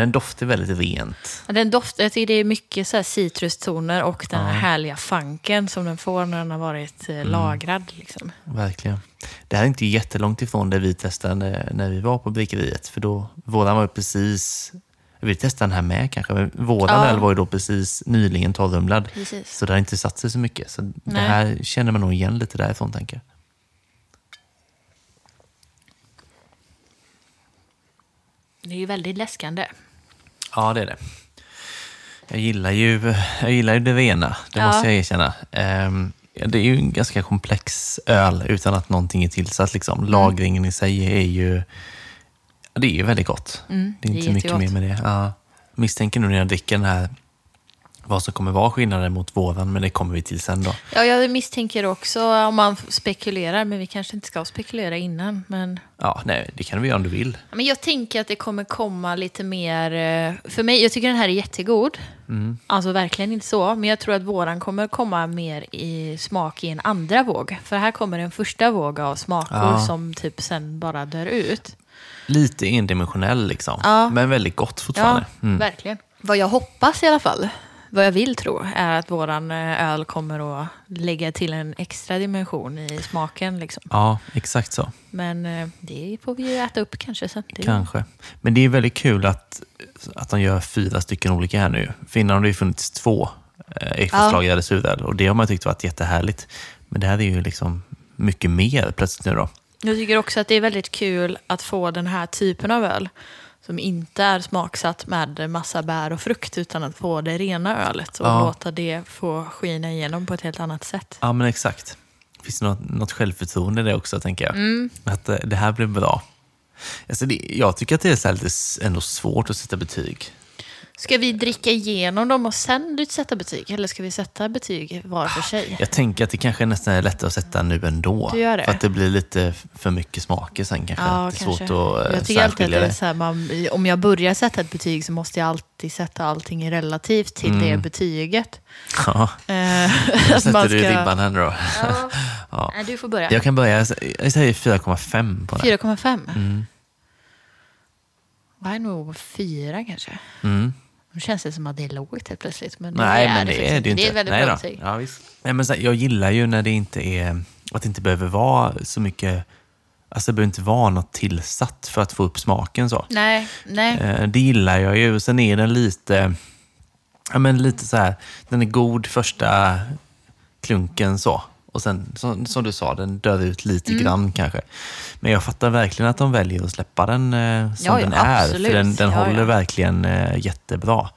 Den doftar väldigt rent. den doftar, jag tycker det är mycket så här citrustoner och den här Ja. härliga funken som den får när den har varit eh, lagrad. Liksom. Verkligen. Det här är inte jättelångt ifrån det vi testade när, vi var på bryggeriet. För då, våran var ju precis... Vi testade den här med kanske, men våran Ja. öl var ju då precis nyligen torrumlad. Precis. Så det har inte satt sig så mycket. Så det Nej. här känner man nog igen lite därifrån, tänker jag. Det är ju väldigt läskande. Ja, det är det. Jag gillar ju, jag gillar ju det rena, det Ja. måste jag erkänna. Ja, det är ju en ganska komplex öl utan att någonting är tillsatt. Liksom. Mm. Lagringen i sig är ju, det är ju väldigt gott. Mm, det är det är inte mycket mer med det. Ja. Misstänker nu när jag dricker den här vad som kommer vara skillnaden mot våran, men det kommer vi till sen då. Ja, jag misstänker också om man spekulerar, men vi kanske inte ska spekulera innan. Men, Ja, nej, det kan du göra om du vill. Men jag tänker att det kommer komma lite mer... eh, För mig, jag tycker den här är jättegod. Mm. Alltså verkligen inte så. Men jag tror att våran kommer komma mer i smak i en andra våg. För här kommer en första våg av smaker Ja. som typ sen bara dör ut. Lite endimensionell liksom, Ja. men väldigt gott fortfarande. Ja, Mm. verkligen. Vad jag hoppas i alla fall, vad jag vill tro, är att våran eh, öl kommer att lägga till en extra dimension i smaken. Liksom. ja, exakt så. Men eh, det får vi ju äta upp kanske sen. Kanske. Men det är väldigt kul att, att de gör fyra stycken olika här nu. För innan har det ju funnits två eh, ekfatslagrade suröl och det har man tyckt varit jättehärligt. Men det här är ju liksom mycket mer plötsligt nu då. Jag tycker också att det är väldigt kul att få den här typen av öl som inte är smaksatt med massa bär och frukt utan att få det rena ölet och Ja. låta det få skina igenom på ett helt annat sätt. Ja, men exakt. Finns det något, något självförtroende i det också, tänker jag. Mm. Att eh, det här blir bra. Alltså det, jag tycker att det är så lite ändå svårt att sätta betyg. Ska vi dricka igenom dem och sen sätta betyg? Eller ska vi sätta betyg var för sig? Jag tänker att det kanske nästan är lättare att sätta nu ändå. Du gör det? För att det blir lite för mycket smaker sen kanske. Ja, det är kanske. svårt att eh, jag tycker alltid att det är det. så här, man, om jag börjar sätta ett betyg så måste jag alltid sätta allting relativt till det Mm. betyget. Ja, Eh, då sätter du ska- ribban här nu då. Ja. Ja. Nej, du får börja. Jag kan börja, jag säger 4,5 på den. 4,5. Mm. Vad är nog 4 kanske? Mm. Nu känns det som att det är lågt helt plötsligt. Men Nej, det men det faktiskt är det ju inte. Det är väldigt Nej bra betyg. Ja, visst. Nej, men så, här, jag gillar ju när det inte är, att det inte behöver vara så mycket, alltså det behöver inte vara något tillsatt för att få upp smaken så. Nej, nej. Eh, Det gillar jag ju. Sen är den lite, ja men lite så här, den är god första klunken så. Och sen, som, som du sa, den dör ut lite Mm. grann kanske. Men jag fattar verkligen att de väljer att släppa den eh, som Ja, ja, den är. absolut. För den, den Ja, håller verkligen eh, jättebra.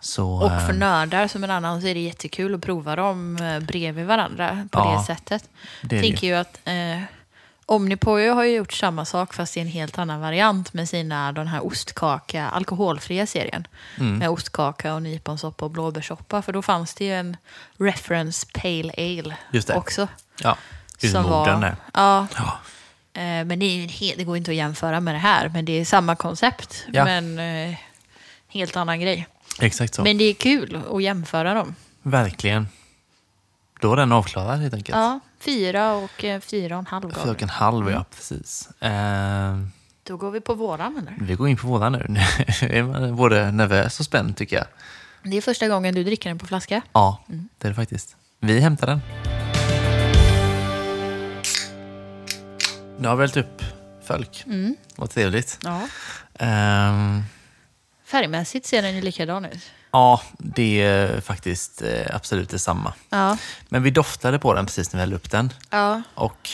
Så, Och för eh, nördar som en annan så är det jättekul att prova dem eh, bredvid varandra på det sättet. det tänker ju att eh, Omnipojo har ju gjort samma sak fast i en helt annan variant med sina, den här ostkaka, alkoholfria serien. Mm. Med ostkaka och nyponsoppa och blåbärssoppa. För då fanns det ju en reference pale ale också. ja, ur som Norden var, där. ja, Ja, Eh, Men det, är ju en he- det går inte att jämföra med det här. Men det är samma koncept. Ja. Men eh, helt annan grej. exakt så. Men det är kul att jämföra dem. Verkligen. Då var den avklarad helt enkelt. Ja, fyra och eh, fyra och en halv Fyra och en halv, Mm. ja precis. Eh, Då går vi på våran eller? vi går in på våran nu. Nu är man både nervös och spänd tycker jag. Det är första gången du dricker den på flaska. Ja, Mm. det är det faktiskt. Vi hämtar den. Nu har vi hällt upp folk. Mm. Vad trevligt. Ja. Ehm, Färgmässigt ser den ju likadan ut. Ja, det är faktiskt eh, absolut detsamma. Ja. Men vi doftade på den precis när vi hällde upp den. ja. Och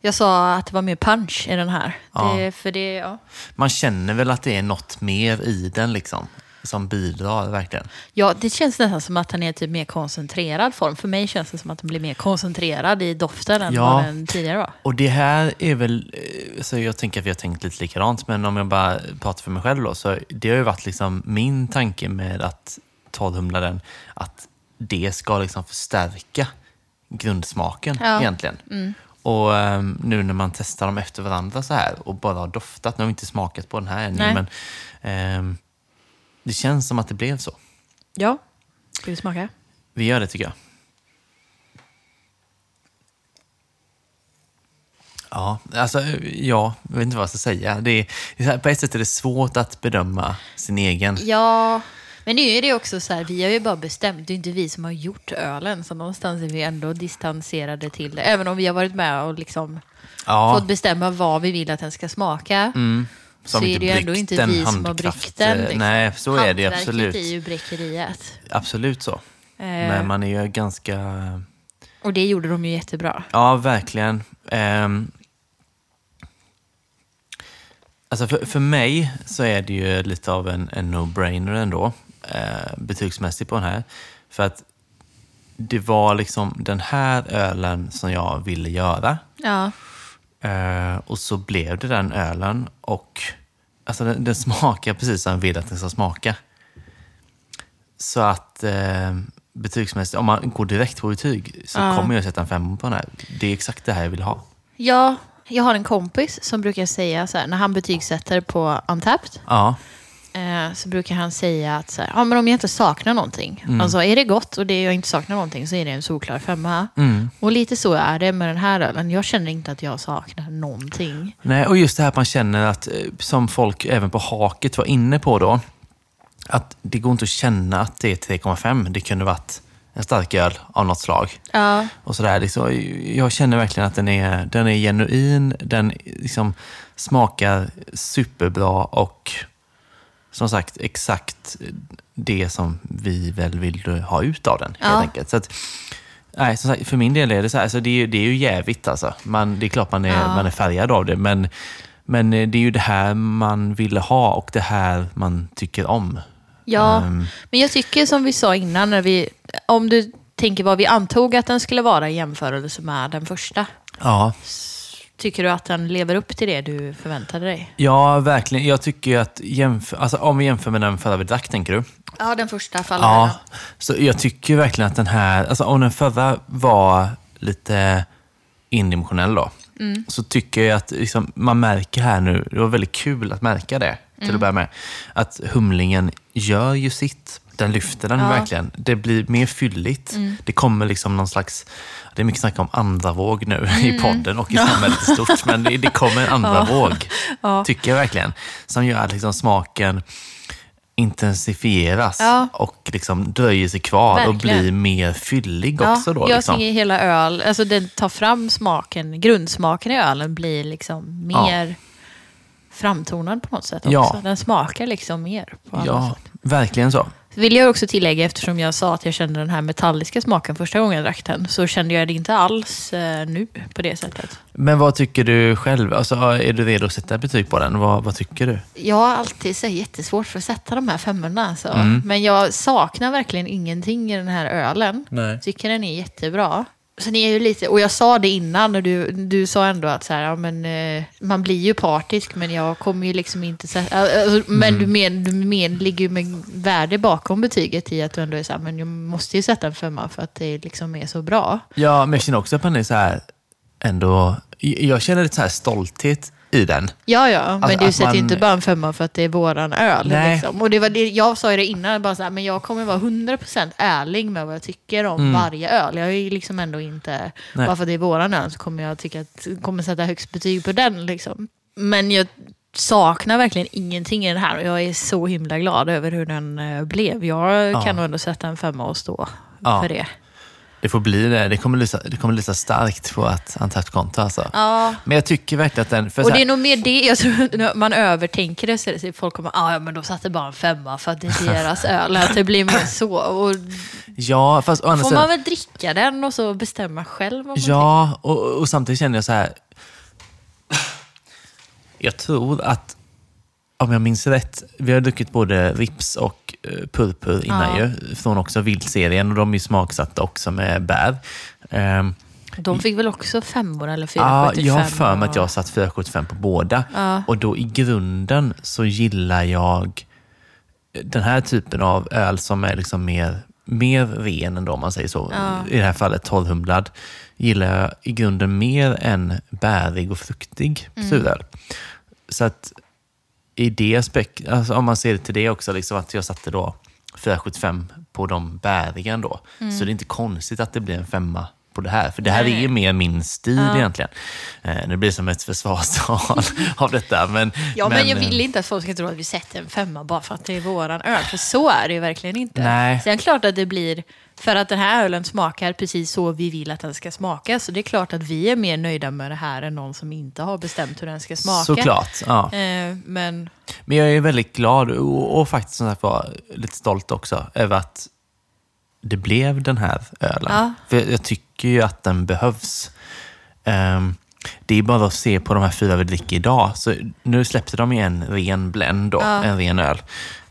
Jag sa att det var mer punch i den här. Ja. Det, för det, ja. man känner väl att det är något mer i den liksom. Som bidrar verkligen. ja, det känns nästan som att den är typ mer koncentrerad form. För mig känns det som att den blir mer koncentrerad i doften än Ja. vad den tidigare var. Och det här är väl, eh, så jag tänker att vi har tänkt lite likadant, men om jag bara pratar för mig själv då, så det har ju varit liksom min tanke med att torrhumla den, att det ska liksom förstärka grundsmaken Ja. egentligen. Och ehm, nu när man testar dem efter varandra så här och bara har doftat, nu har vi inte smakat på den här ännu, Nej. men ehm, det känns som att det blev så. Ja, ska vi smaka? Vi gör det tycker jag. Ja, alltså ja, jag vet inte vad jag ska säga. Det är, på ett sätt är det svårt att bedöma sin egen. Ja, men nu är det också så här, vi har ju bara bestämt, det är inte vi som har gjort ölen, så någonstans är vi ändå distanserade till det. Även om vi har varit med och liksom Ja, fått bestämma vad vi vill att den ska smaka. mm, så är det ju ändå inte vi som har bryggt den. eh, Liksom. Nej, så är det Hantverket absolut. är ju bräckeriet. Absolut så. Eh, Men man är ju ganska... Och det gjorde de ju jättebra. Ja, verkligen. Ehm, alltså för, för mig så är det ju lite av en, en no-brainer ändå, eh, betygsmässigt på den här. För att det var liksom den här ölen som jag ville göra. Ja, Eh, och så blev det den ölen och alltså den, den smakar precis som jag vill att den ska smaka. Så att eh, betygsmässigt, om man går direkt på betyg så Ja. kommer jag sätta en femma på den här. Det är exakt det här jag vill ha. ja, jag har en kompis som brukar säga så här, när han betygsätter på Untapped, Ja, eh, så brukar han säga att så här, ja, men om jag inte saknar någonting, Mm. alltså är det gott och det jag inte saknar någonting så är det en solklar femma. mm. Och lite så är det med den här ölen. Jag känner inte att jag saknar någonting. Nej, och just det här att man känner att, eh, som folk även på haket var inne på då, att det går inte att känna att det är 3,5. Det kunde varit en stark öl av något slag. Ja, och sådär. Liksom, jag känner verkligen att den är, den är genuin, den liksom smakar superbra och som sagt exakt det som vi väl vill ha ut av den. Ja. Helt enkelt. Så att, nej, som sagt, för min del är det så här, alltså det, är, det är ju jävigt alltså. Man, det är klart man är, Ja. man är färgad av det, men, men det är ju det här man ville ha och det här man tycker om. ja. Ehm, men jag tycker som vi sa innan, när vi, om du tänker vad vi antog att den skulle vara i jämförelse med den första. ja, Tycker du att den lever upp till det du förväntade dig? Ja, verkligen. Jag tycker ju att jämför, alltså, om vi jämför med den förra vi drack, tänker du? Ja, den första faller Ja, så jag tycker verkligen att den här, alltså om den förra var lite indimensionell då, Mm. så tycker jag att liksom, man märker här nu, det var väldigt kul att märka det till Mm. att börja med, att humlingen gör ju sitt. Den lyfter den Ja. Mm. verkligen. Det blir mer fylligt. Det kommer liksom någon slags, det är mycket snack om andra våg nu i podden och i samhället i stort, men det, kommer en andra Mm. Ja. våg, Ja. tycker jag verkligen, som gör att liksom smaken intensifieras Ja. och liksom dröjer sig kvar och Verkligen. blir mer fyllig Ja, också. Då, jag liksom. tycker hela öl, alltså den tar fram smaken, grundsmaken i ölen blir liksom Ja. mer framtonad på något sätt också. Ja. Den smakar liksom mer på Ja, sätt. verkligen så. Vill jag också tillägga, eftersom jag sa att jag kände den här metalliska smaken första gången jag drack den, så kände jag det inte alls eh, nu på det sättet. Men vad tycker du själv? Alltså, är du redo att sätta betyg på den? Vad, vad tycker du? Jag har alltid så jättesvårt för att sätta de här femmorna. Alltså. Mm. Men jag saknar verkligen ingenting i den här ölen. Nej. Tycker den är jättebra. Sen är ju lite, och jag sa det innan och du, du sa ändå att så här, ja, men, eh, man blir ju partisk men jag kommer ju liksom inte sätta... Alltså, men Mm. du, men, du men, ligger ju med värde bakom betyget i att du ändå är så här, men jag måste ju sätta en femma för att det liksom är så bra. Ja, men jag känner också att man är så här, ändå... Jag känner lite så här stolthet i den. Ja, ja, men Alltså, du att sätter man- inte bara en femma för att det är våran öl. Nej. Liksom. Och det var det, jag sa ju det innan, bara så här, men jag kommer vara 100% ärlig med vad jag tycker om varje öl. Jag är ju liksom ändå inte, Mm. Nej. bara för att det är våran öl så kommer jag tycka att, kommer sätta högst betyg på den. Liksom. Men jag saknar verkligen ingenting i den här och jag är så himla glad över hur den eh, blev. Jag Ja. kan nog ändå sätta en femma och stå Ja. för det. Det får bli det. Det kommer lysa, det kommer lysa starkt på ett Antapt-konto alltså. Ja. Men jag tycker verkligen att den... Och här- det är nog mer det, jag tror när man övertänker det. Så är det folk kommer, ah, ja men de satte bara en femma för att det är deras öl. Att det blir mer så. Och Ja, fast får sidan... man väl dricka den och så bestämma själv man Ja, och, och samtidigt känner jag så här... Jag tror att, om jag minns rätt, vi har druckit både Rips och Purpur innan Ja. ju, från också Vildserien och de är smaksatta också med bär. Tänker. De fick väl också femmor eller Ja, 475? jag har för mig att jag satt 475 på båda. Ja. Och då i grunden så gillar jag den här typen av öl som är liksom mer, mer ren ändå, om man säger så. Ja. I det här fallet torrhumlad. Gillar jag i grunden mer än bärig och fruktig Mm. suröl. Så att i det aspekt, alltså om man ser det till det också, liksom att jag satte då 475 på de bäriga ändå. Så det är inte konstigt att det blir en femma på det här. För det här. Nej. är ju mer min stil Ja. egentligen. Eh, det blir som ett försvarstal av detta. Men, Ja, men, jag eh, vill inte att folk ska tro att vi sätter en femma bara för att det är våran öl. För så är det ju verkligen inte. Nej. Sen klart att det blir, för att den här ölen smakar precis så vi vill att den ska smaka. Så det är klart att vi är mer nöjda med det här än någon som inte har bestämt hur den ska smaka. Såklart. Ja. Eh, men Men jag är väldigt glad och, och faktiskt som sagt var lite stolt också över att det blev den här ölen. Ja. För jag tycker ju att den behövs. Ehm, det är bara att se på de här fyra vi dricker idag. Så nu släppte de ju en ren blend, då, Ja. en ren öl.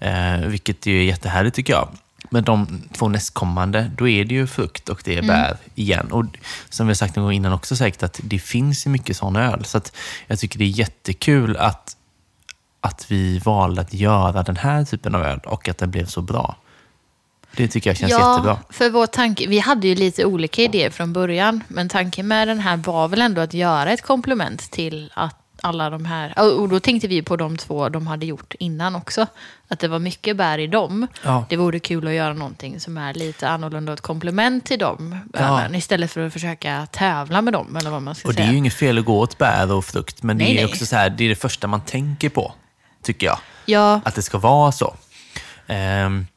Uh, vilket ju är jättehärligt tycker jag. Men de två nästkommande, då är det ju frukt och det är bär igen. Och som vi sagt någon gång innan också säkert, att det finns ju mycket sån öl. Så jag tycker det är jättekul att att vi valde att göra den här typen av öl och att den blev så bra. Det tycker jag känns jättebra. för vår tanke, vi hade ju lite olika idéer från början. Men tanken med den här var väl ändå att göra ett komplement till att alla de här, och då tänkte vi på de två de hade gjort innan också. Att det var mycket bär i dem. Ja. Det vore kul att göra någonting som är lite annorlunda och ett komplement till dem. Ja. Istället för att försöka tävla med dem, eller vad man ska Och det säga. är ju inget fel att gå åt bär och frukt, men det Nej, är nej. också så här, det är det första man tänker på, tycker jag. Ja, Att det ska vara så. Ehm,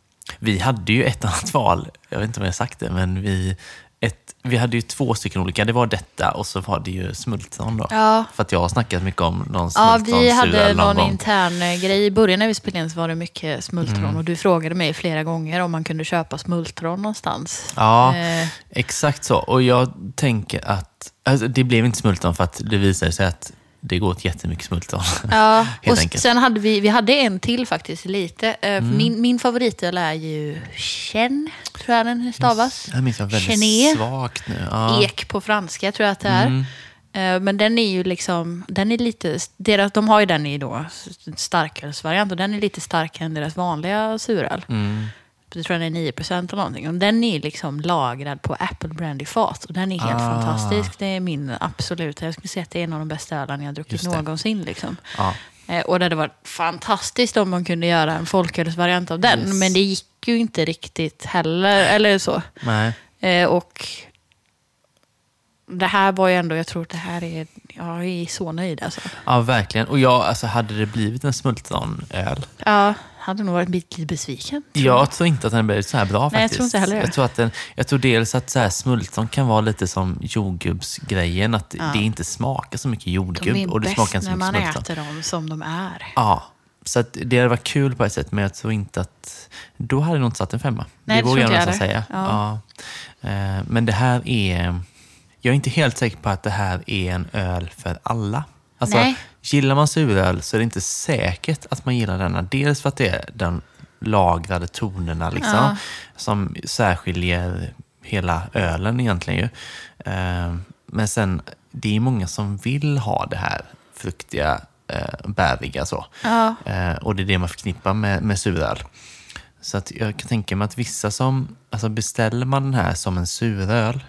vi hade ju ett annat val, jag vet inte om jag har sagt det, men vi, ett, vi hade ju två stycken olika. Det var detta och så var det ju smultron då. Ja. För att jag har snackat mycket om någon Ja, vi hade någon någon intern eh, grej. I början när vi spelade in så var det mycket smultron. Mm. Och du frågade mig flera gånger om man kunde köpa smultron någonstans. Ja, Eh, exakt så. Och jag tänker att, alltså, det blev inte smultron för att det visade sig att det går åt jättemycket smultron. Ja, och enkelt. sen hade vi, vi hade en till faktiskt, lite. Eh, Mm. Min, min favoritöl är ju Chen, tror jag den stavas. Jag minns jag väldigt Chenet. svagt nu. Ja. Ek på franska tror jag att det är. Mm. Eh, Men den är ju liksom, den är lite, deras, de har ju den i då starkölsvariant och den är lite starkare än deras vanliga suröl. Mm. Jag tror den är 9 procent eller någonting. Och den är liksom lagrad på Apple Brandy-fat. Och den är helt Ah. fantastisk. Det är min absoluta, jag skulle säga att det är en av de bästa ölen jag har druckit det. någonsin. Liksom. Ja. Eh, Och det hade varit fantastiskt om man kunde göra en folkölsvariant av den. Yes. Men det gick ju inte riktigt heller, eller så. Nej. Eh, och det här var ju ändå, jag tror att det här är, jag är så nöjd alltså. Ja, verkligen. Och jag, alltså, hade det blivit en smultronöl, Ja, hade nog varit lite besviken. tror jag tror inte att den blivit så här bra Nej, jag faktiskt. tror inte heller jag tror, att den, jag tror dels att så här, smultron kan vara lite som jordgubbsgrejen, att Ja. det inte smakar så mycket De jordgubb är och det smakar inte så när man smultron. äter dem som de är. Ja, så att det hade varit kul på ett sätt, men jag tror inte att... Då hade jag nog inte satt en femma. Nej, det det vågar jag nästan jag säga. heller. Ja. Eh, Men det här är... Jag är inte helt säker på att det här är en öl för alla. Alltså, Nej. gillar man suröl så är det inte säkert att man gillar denna. Dels för att det är de lagrade tonerna liksom, Ja. som särskiljer hela ölen egentligen. Ju. Eh, Men sen, det är många som vill ha det här fruktiga, eh, bäriga så. Ja. Eh, och det är det man förknippar med, med suröl. Så att jag kan tänka mig att vissa som, alltså beställer man den här som en suröl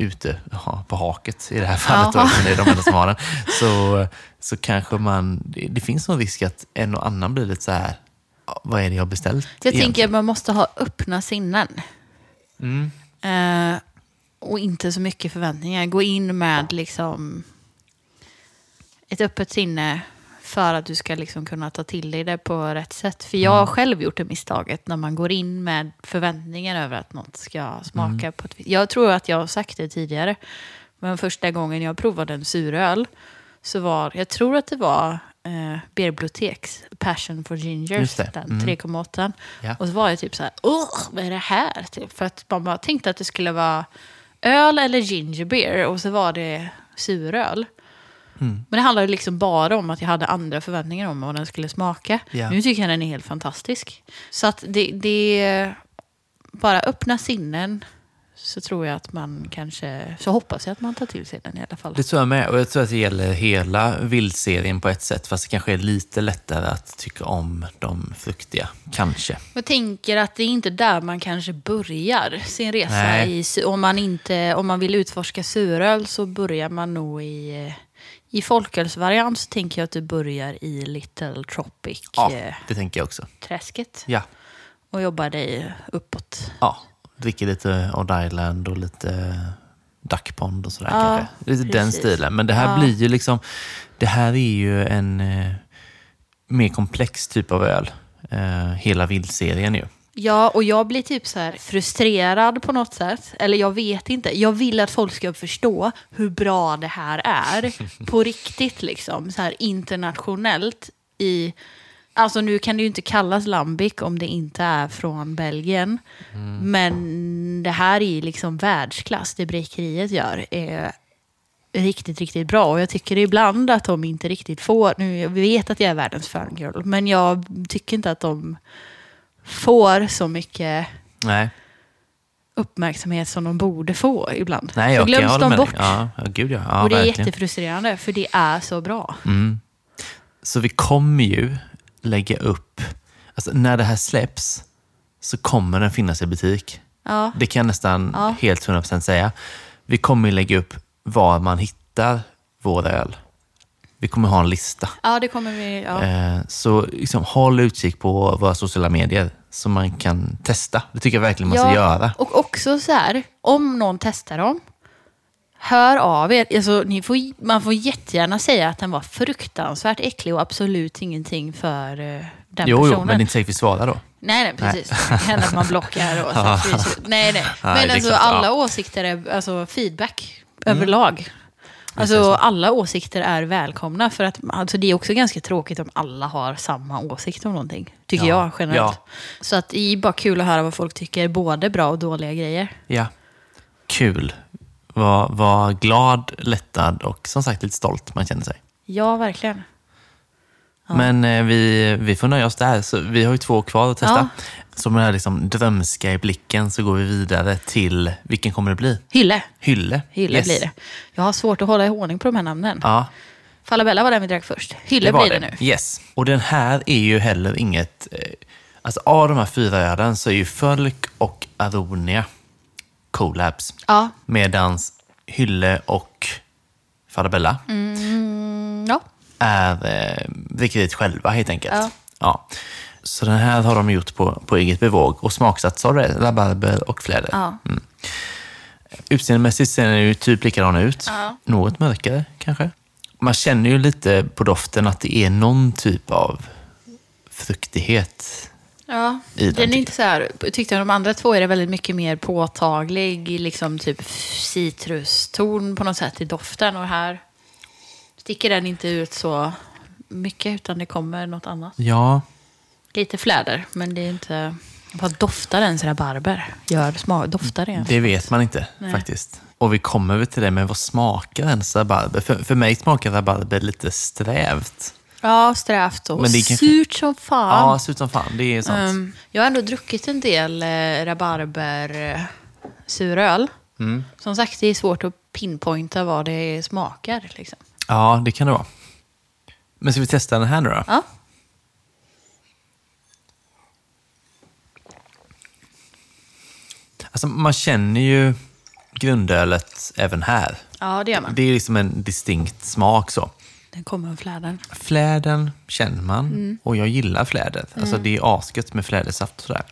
ute ja, på haket i det här fallet, då, eftersom det är de enda som har den, så, så kanske man, det, det finns nog risk att en och annan blir lite så här, "Ja, vad är det jag har beställt? Jag tänker egentligen?" att man måste ha öppna sinnen. Mm. Eh, och inte så mycket förväntningar. Gå in med liksom ett öppet sinne. För att du ska liksom kunna ta till dig det på rätt sätt. För jag har själv gjort det misstaget när man går in med förväntningar över att något ska smaka på ett visst Jag tror att jag har sagt det tidigare. Men första gången jag provade en suröl så var, jag tror att det var eh, Beerbiblioteks Passion for det. den Mm. 3,8. Ja. Och så var jag typ så här, Åh, vad är det här? Typ, för att man bara tänkte att det skulle vara öl eller ginger beer och så var det suröl. Mm. Men det handlade liksom bara om att jag hade andra förväntningar om vad den skulle smaka. Ja. Nu tycker jag den är helt fantastisk. Så att det, det bara öppna sinnen så tror jag att man kanske, så hoppas jag att man tar till sig den i alla fall. Det tror jag med. Och jag tror att det gäller hela vildserien på ett sätt. Fast det kanske är lite lättare att tycka om de fruktiga. Kanske. Jag tänker att det är inte där man kanske börjar sin resa. I, om, man inte, om man vill utforska suröl så börjar man nog i, eh, i folkölsvariant så tänker jag att du börjar i Little Tropic-träsket. Ja, det tänker jag också. Ja. Och jobbar dig uppåt. ja. Dricker lite Odd Island och lite Duck Pond och sådär Ja, kanske. Lite den precis. stilen. Men det här Ja. blir ju liksom... Det här är ju en eh, mer komplex typ av öl. Eh, hela vildserien ju. Ja, och jag blir typ så här frustrerad på något sätt. Eller jag vet inte. Jag vill att folk ska förstå hur bra det här är. På riktigt liksom. Så här internationellt i... Alltså nu kan det ju inte kallas lambic om det inte är från Belgien. Men det här är liksom världsklass. Det Breakeriet gör är riktigt, riktigt bra. Och jag tycker ibland att de inte riktigt får... Nu, jag vet att jag är världens fangirl, men jag tycker inte att de får så mycket Nej, uppmärksamhet som de borde få ibland. Nej så jag glöms de bort. Ja, gud ja. ja och det är verkligen. jättefrustrerande, för det är så bra. Mm. Så vi kommer ju lägga upp, alltså när det här släpps så kommer den finnas i butik. Ja, Det kan jag nästan Ja. helt 100% säga. Vi kommer ju lägga upp var man hittar vår öl. Vi kommer ha en lista. ja det kommer vi... Ja. Eh, Så liksom, håll utkik på våra sociala medier så man kan testa. Det tycker jag verkligen man ska göra. Och också så här, om någon testar dem, hör av er. Alltså, ni får, man får jättegärna säga att den var fruktansvärt äcklig och absolut ingenting för eh, den Jo, personen. jo, men det är inte säkert vi svarar då. Nej, nej, precis. Det kan hända att man blockar och så. Nej, nej. Nej, det Men är alltså klart, alla ja. åsikter är, alltså feedback överlag. Alltså så. alla åsikter är välkomna för att alltså, det är också ganska tråkigt om alla har samma åsikt om någonting. Tycker Ja, jag generellt. ja. Så att det är bara kul att höra vad folk tycker, både bra och dåliga grejer. Ja, kul. Var, var glad, lättad och som sagt lite stolt man känner sig. Ja, verkligen. Men eh, vi, vi får nöja oss där. Så vi har ju två kvar att testa. Så med den här liksom drömska i blicken så går vi vidare till, vilken kommer det bli? Hylle. Hylle. Hylle Yes. blir det. Jag har svårt att hålla i ordning på de här namnen. Ja, Falabella var den vi drack först. Hylle det blir det. det nu. Yes. Och den här är ju heller inget... Eh, alltså av de här fyra ölen så är ju Fölk och Aronia collabs. Ja. Medans Hylle och Falabella Mm, ja. Är eh, drickeriet själva helt enkelt. Ja. Ja. Så den här har de gjort på, på eget bevåg och smaksatt det? Rabarber och fläder. Ja. Utseendemässigt ser den ju typ likadan ut. Ja. Något mörkare kanske. Man känner ju lite på doften att det är någon typ av fruktighet. Ja, den, den är tycker inte så här, jag tyckte de andra två är det väldigt mycket mer påtaglig, liksom typ citruston på något sätt i doften. Och här sticker den inte ut så mycket utan det kommer något annat. Ja, Lite fläder, men det är inte... Vad doftar ens rabarber? Gör smak, doftar det ens? det vet man inte Nej. faktiskt. Och vi kommer väl till det, men vad smakar ens rabarber? För, för mig smakar rabarber lite strävt. Ja, strävt och Men det är kanske- surt som fan. Ja, ser ut som fan. Det är sant. Um, jag har ändå druckit en del eh, rabarber eh, suröl. Mm. Som sagt, det är svårt att pinpointa vad det smakar. Liksom. Ja, det kan det vara. Men ska vi testa den här nu då? Ja. Alltså, man känner ju grundölet även här. ja, det gör man. Det är liksom en distinkt smak så. Den kommer med flädern. Fläden känner man Mm. och jag gillar fläder. Alltså det är asgött med flädersaft och sådär.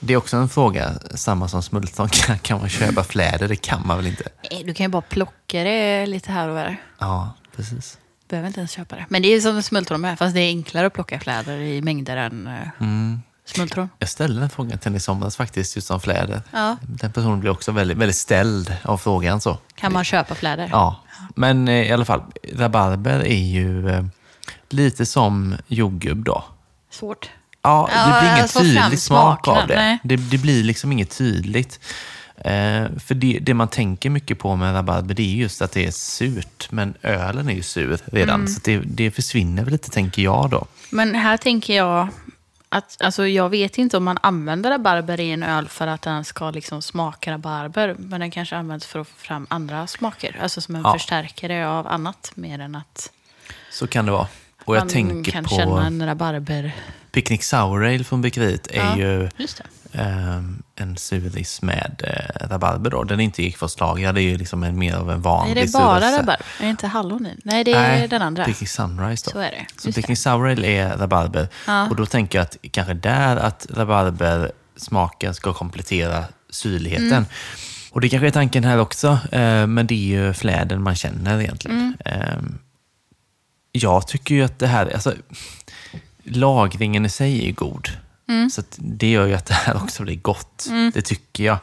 Det är också en fråga, samma som smultron, kan, man köpa fläder? Det kan man väl inte? Nej, Du kan ju bara plocka det lite här och där. Ja, precis. Behöver inte ens köpa det. Men det är som smultron med, fast det är enklare att plocka fläder i mängder än eh, Mm. smultron. Jag ställde den frågan till henne i somras faktiskt, just om fläder. Ja. Den personen blev också väldigt, väldigt ställd av frågan. så. Kan man köpa fläder? Ja, men eh, i alla fall, rabarber är ju eh, lite som jordgubb då. Svårt. Ja, det blir ingen tydlig smak av det. det. Det blir liksom inget tydligt. Eh, för det, det man tänker mycket på med rabarber det är just att det är surt. Men ölen är ju sur redan, Mm. så det, det försvinner väl lite, tänker jag då. Men här tänker jag att alltså, jag vet inte om man använder rabarber i en öl för att den ska liksom smaka rabarber. Men den kanske används för att få fram andra smaker. Alltså som en Ja. förstärkare av annat mer än att Så kan det vara. Och jag man tänker kan på känna en rabarber. Picnic Sour Ale från bryggeriet är Ja. ju ehm, en suris med eh, rabarber. Då. Den är inte ekfatslagrad, det är ju liksom en, mer av en vanlig Nej, det är bara surelse. rabarber. Är det inte hallon i? Nej, det är Nej, den andra. Picnic Sunrise då. Så är det. Så Just det. Picnic Sour Ale är rabarber. Ja. Och då tänker jag att kanske där att rabarbersmaken ska komplettera syrligheten. Mm. Och det kanske är tanken här också, eh, men det är ju fläden man känner egentligen. Mm. Jag tycker ju att det här, alltså lagringen i sig är god. Mm. Så det gör ju att det här också blir gott. Det tycker jag.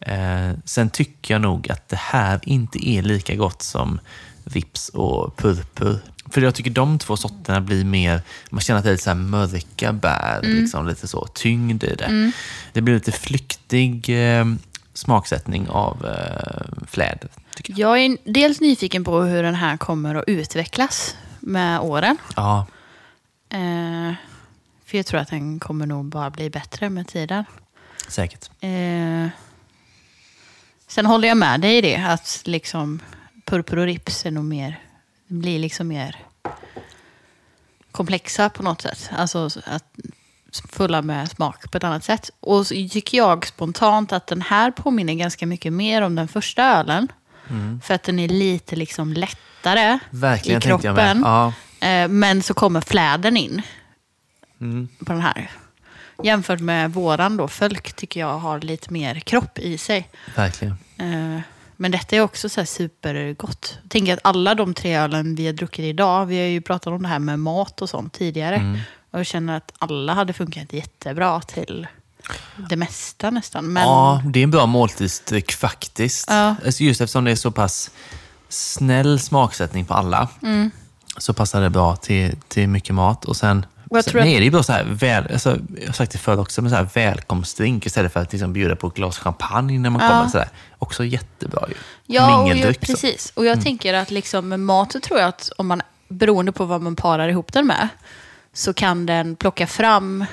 Eh, sen tycker jag nog att det här inte är lika gott som Rips och Purpur. För jag tycker de två sorterna blir mer, man känner att det är lite så här mörka bär, liksom, lite så tyngd i det. Det blir lite flyktig eh, smaksättning av eh, fläder, jag. Jag är dels nyfiken på hur den här kommer att utvecklas med åren. Ja, Eh, för jag tror att den kommer nog bara bli bättre med tiden. säkert. Eh, sen håller jag med dig i det, att liksom purpur och rips är nog mer, blir liksom mer komplexa på något sätt. Alltså att fulla med smak på ett annat sätt. Och så tycker jag spontant att den här påminner ganska mycket mer om den första ölen. För att den är lite liksom lättare Verkligen i kroppen. Ja. Eh, Men så kommer fläden in Mm. på den här. Jämfört med våran då, Fölk tycker jag har lite mer kropp i sig. Verkligen. Eh, Men detta är också så supergott. Jag tänker att alla de tre ölen vi har druckit idag, vi har ju pratat om det här med mat och sånt tidigare. Mm. Och jag känner att alla hade funkat jättebra till det mesta nästan. Men Ja, det är en bra måltidsdryck faktiskt. Ja. Alltså Just eftersom det är så pass snäll smaksättning på alla Mm. så passar det bra till, till mycket mat. Och sen, Och sen är det ju bra så här, väl, alltså, jag har sagt det förr också, men så här välkomstdrink istället för att liksom bjuda på ett glas champagne när man Ja. kommer. Så där. Också jättebra ju. Ja, och jag, precis. Och jag tänker att liksom med mat så tror jag att om man, beroende på vad man parar ihop den med, så kan den plocka fram,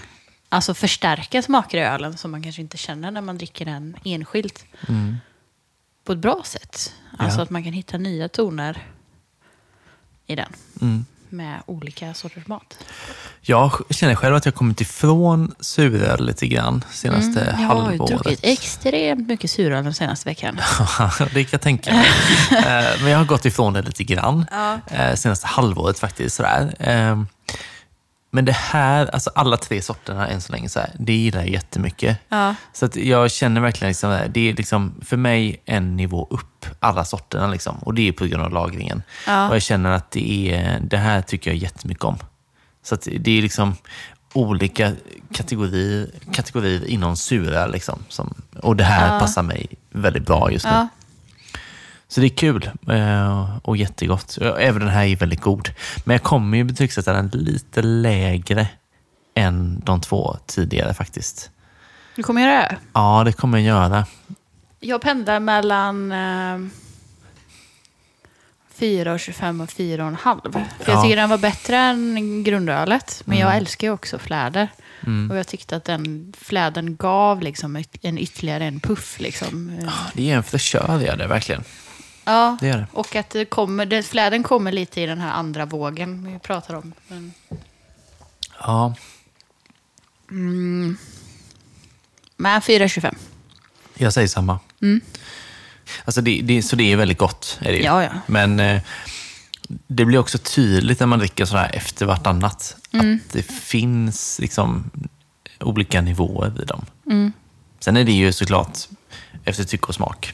alltså förstärka smaker i ölen som man kanske inte känner när man dricker den enskilt. På ett bra sätt. Alltså Ja. att man kan hitta nya toner i den. Mm. Med olika sorters mat. Jag känner själv att jag har kommit ifrån suröl lite grann senaste Mm, jag har ju halvåret. druckit extremt mycket suröl den senaste veckan. det kan jag tänka mig. Eh, Men jag har gått ifrån det lite grann. Ja. eh, Senaste halvåret faktiskt. Sådär. Men det här, alltså alla tre sorterna än så länge, så här, det gillar jag jättemycket. Ja. Så att jag känner verkligen, liksom, det är liksom för mig en nivå upp, alla sorterna. Liksom, och det är på grund av lagringen. Ja. Och jag känner att det, är, det här tycker jag jättemycket om. Så att det är liksom olika kategorier, kategorier inom sura. Liksom, som, och det här Ja. passar mig väldigt bra just nu. Ja. Så det är kul eh, och jättegott. Även den här är väldigt god. Men jag kommer ju betygsätta den lite lägre än de två tidigare faktiskt. Du kommer göra det? Ja, det kommer jag göra. Jag pendlar mellan eh, 4,25 och 4,5. För Ja. jag tycker den var bättre än grundölet. Men jag Mm. älskar ju också fläder. Mm. Och jag tyckte att den fläden gav liksom en ytterligare en puff. Liksom. Eh, Det är en fräschör, det verkligen. Ja, Det gör det. och att det kommer, det, fläden kommer lite i den här andra vågen vi pratar om. Men, Ja, men 4,25. jag säger samma. Alltså det, det, så det är väldigt gott. Är det. Ja, ja. Men eh, det blir också tydligt när man dricker sådär efter vartannat. Att det finns liksom olika nivåer i dem. Sen är det ju såklart efter tycke och smak.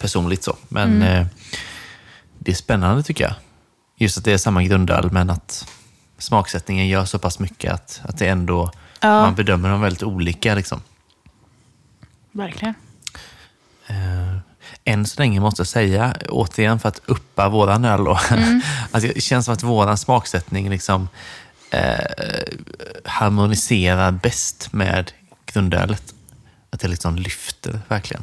Personligt så. Men eh, det är spännande tycker jag. just att det är samma grundöl, men att smaksättningen gör så pass mycket att, att det ändå, Ja. man bedömer dem väldigt olika. Liksom. Verkligen. Eh, än så länge måste jag säga, återigen för att uppa våran öl då, Mm. att det känns som att våran smaksättning liksom eh, harmoniserar bäst med grundölet. Att det liksom lyfter verkligen.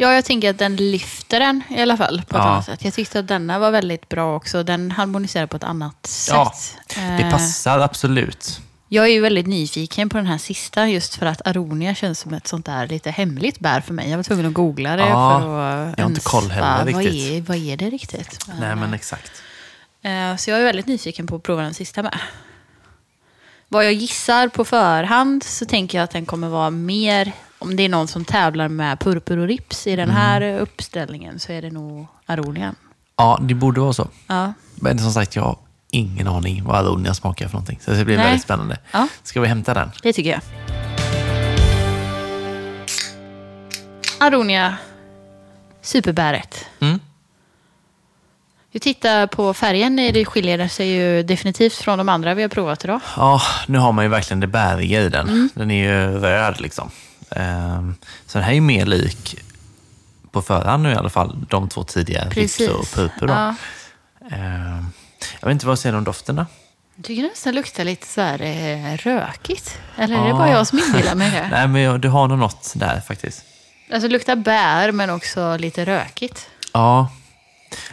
Ja, jag tänker att den lyfter den i alla fall på ett Ja. annat sätt. Jag tyckte att denna var väldigt bra också. Den harmoniserar på ett annat sätt. Ja, Det Eh, passar absolut. Jag är ju väldigt nyfiken på den här sista just för att Aronia känns som ett sånt där lite hemligt bär för mig. Jag var tvungen att googla det Ja, för att jag har inte koll heller vad riktigt. Är, vad är det riktigt? Nej, men exakt. Eh, Så jag är väldigt nyfiken på att prova den sista med. Vad jag gissar på förhand så tänker jag att den kommer vara mer, om det är någon som tävlar med purpur och rips i den Mm. här uppställningen så är det nog Aronian. Ja, det borde vara så. Ja. Men som sagt, jag har ingen aning vad Aronia smakar för någonting. Så det blir Nej. väldigt spännande. Ja. Ska vi hämta den? Det tycker jag. Aronia Superbäret. Mm. Vi tittar på färgen. Det skiljer sig ju definitivt från de andra vi har provat idag. Ja, nu har man ju verkligen det bäriga i den. Mm. Den är ju röd liksom. Ehm, Så den här är mer lik på förhand nu i alla fall, de två tidigare, Rips och Purpur. Då. Ja. Ehm, Jag vet inte, vad säger du om doften då? Jag tycker nästan luktar lite så här eh, rökigt. Eller är det Ja. bara jag som inbillar mig det? Nej, men du har nog något där faktiskt. Alltså det luktar bär men också lite rökigt. Ja.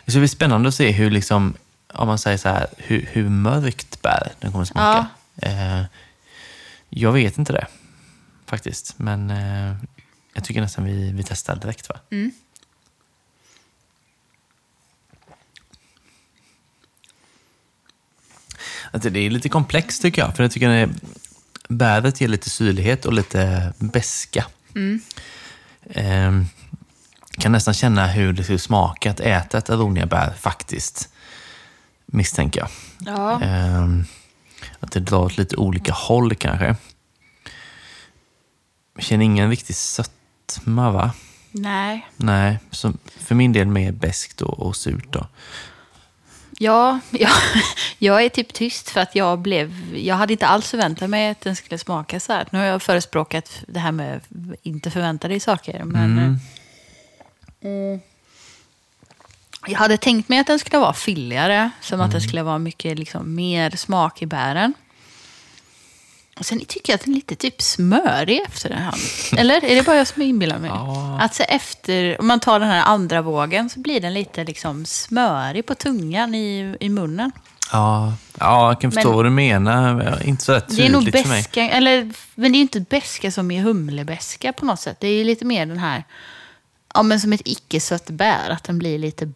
Det ska bli spännande att se hur, liksom, om man säger så här, hur, hur mörkt bär den kommer smaka. Eh, jag vet inte det faktiskt, men eh, jag tycker nästan vi, vi testar direkt. Va? Alltså, det är lite komplext tycker jag, för jag tycker att bäret ger lite syrlighet och lite beska. Ehm, kan nästan känna hur det skulle smaka att äta ett aroniabär faktiskt, misstänker jag. Ja. Ehm, att det drar åt lite olika håll kanske. Jag känner ingen riktig sötma va? Nej. Nej, så för min del mer beskt och, och surt då. Ja, ja, jag är typ tyst för att jag blev... Jag hade inte alls förväntat mig att den skulle smaka så här. Nu har jag förespråkat det här med inte förvänta dig saker. Men Mm. eh, jag hade tänkt mig att den skulle vara fylligare. Som att det Mm. skulle vara mycket liksom, mer smak i bären. Och sen tycker jag att den är lite typ smörig efter det här. Eller är det bara jag som inbillar mig? Ja. Att så efter, om man tar den här andra vågen så blir den lite liksom smörig på tungan i, i munnen. Ja, ja, jag kan förstå Men- vad du menar. Inte så rätt Det är nog tydligt för mig. beska, eller, men det är ju inte beska som är humlebeska på något sätt. Det är ju lite mer den här, ja men som ett icke-sött bär, att den blir lite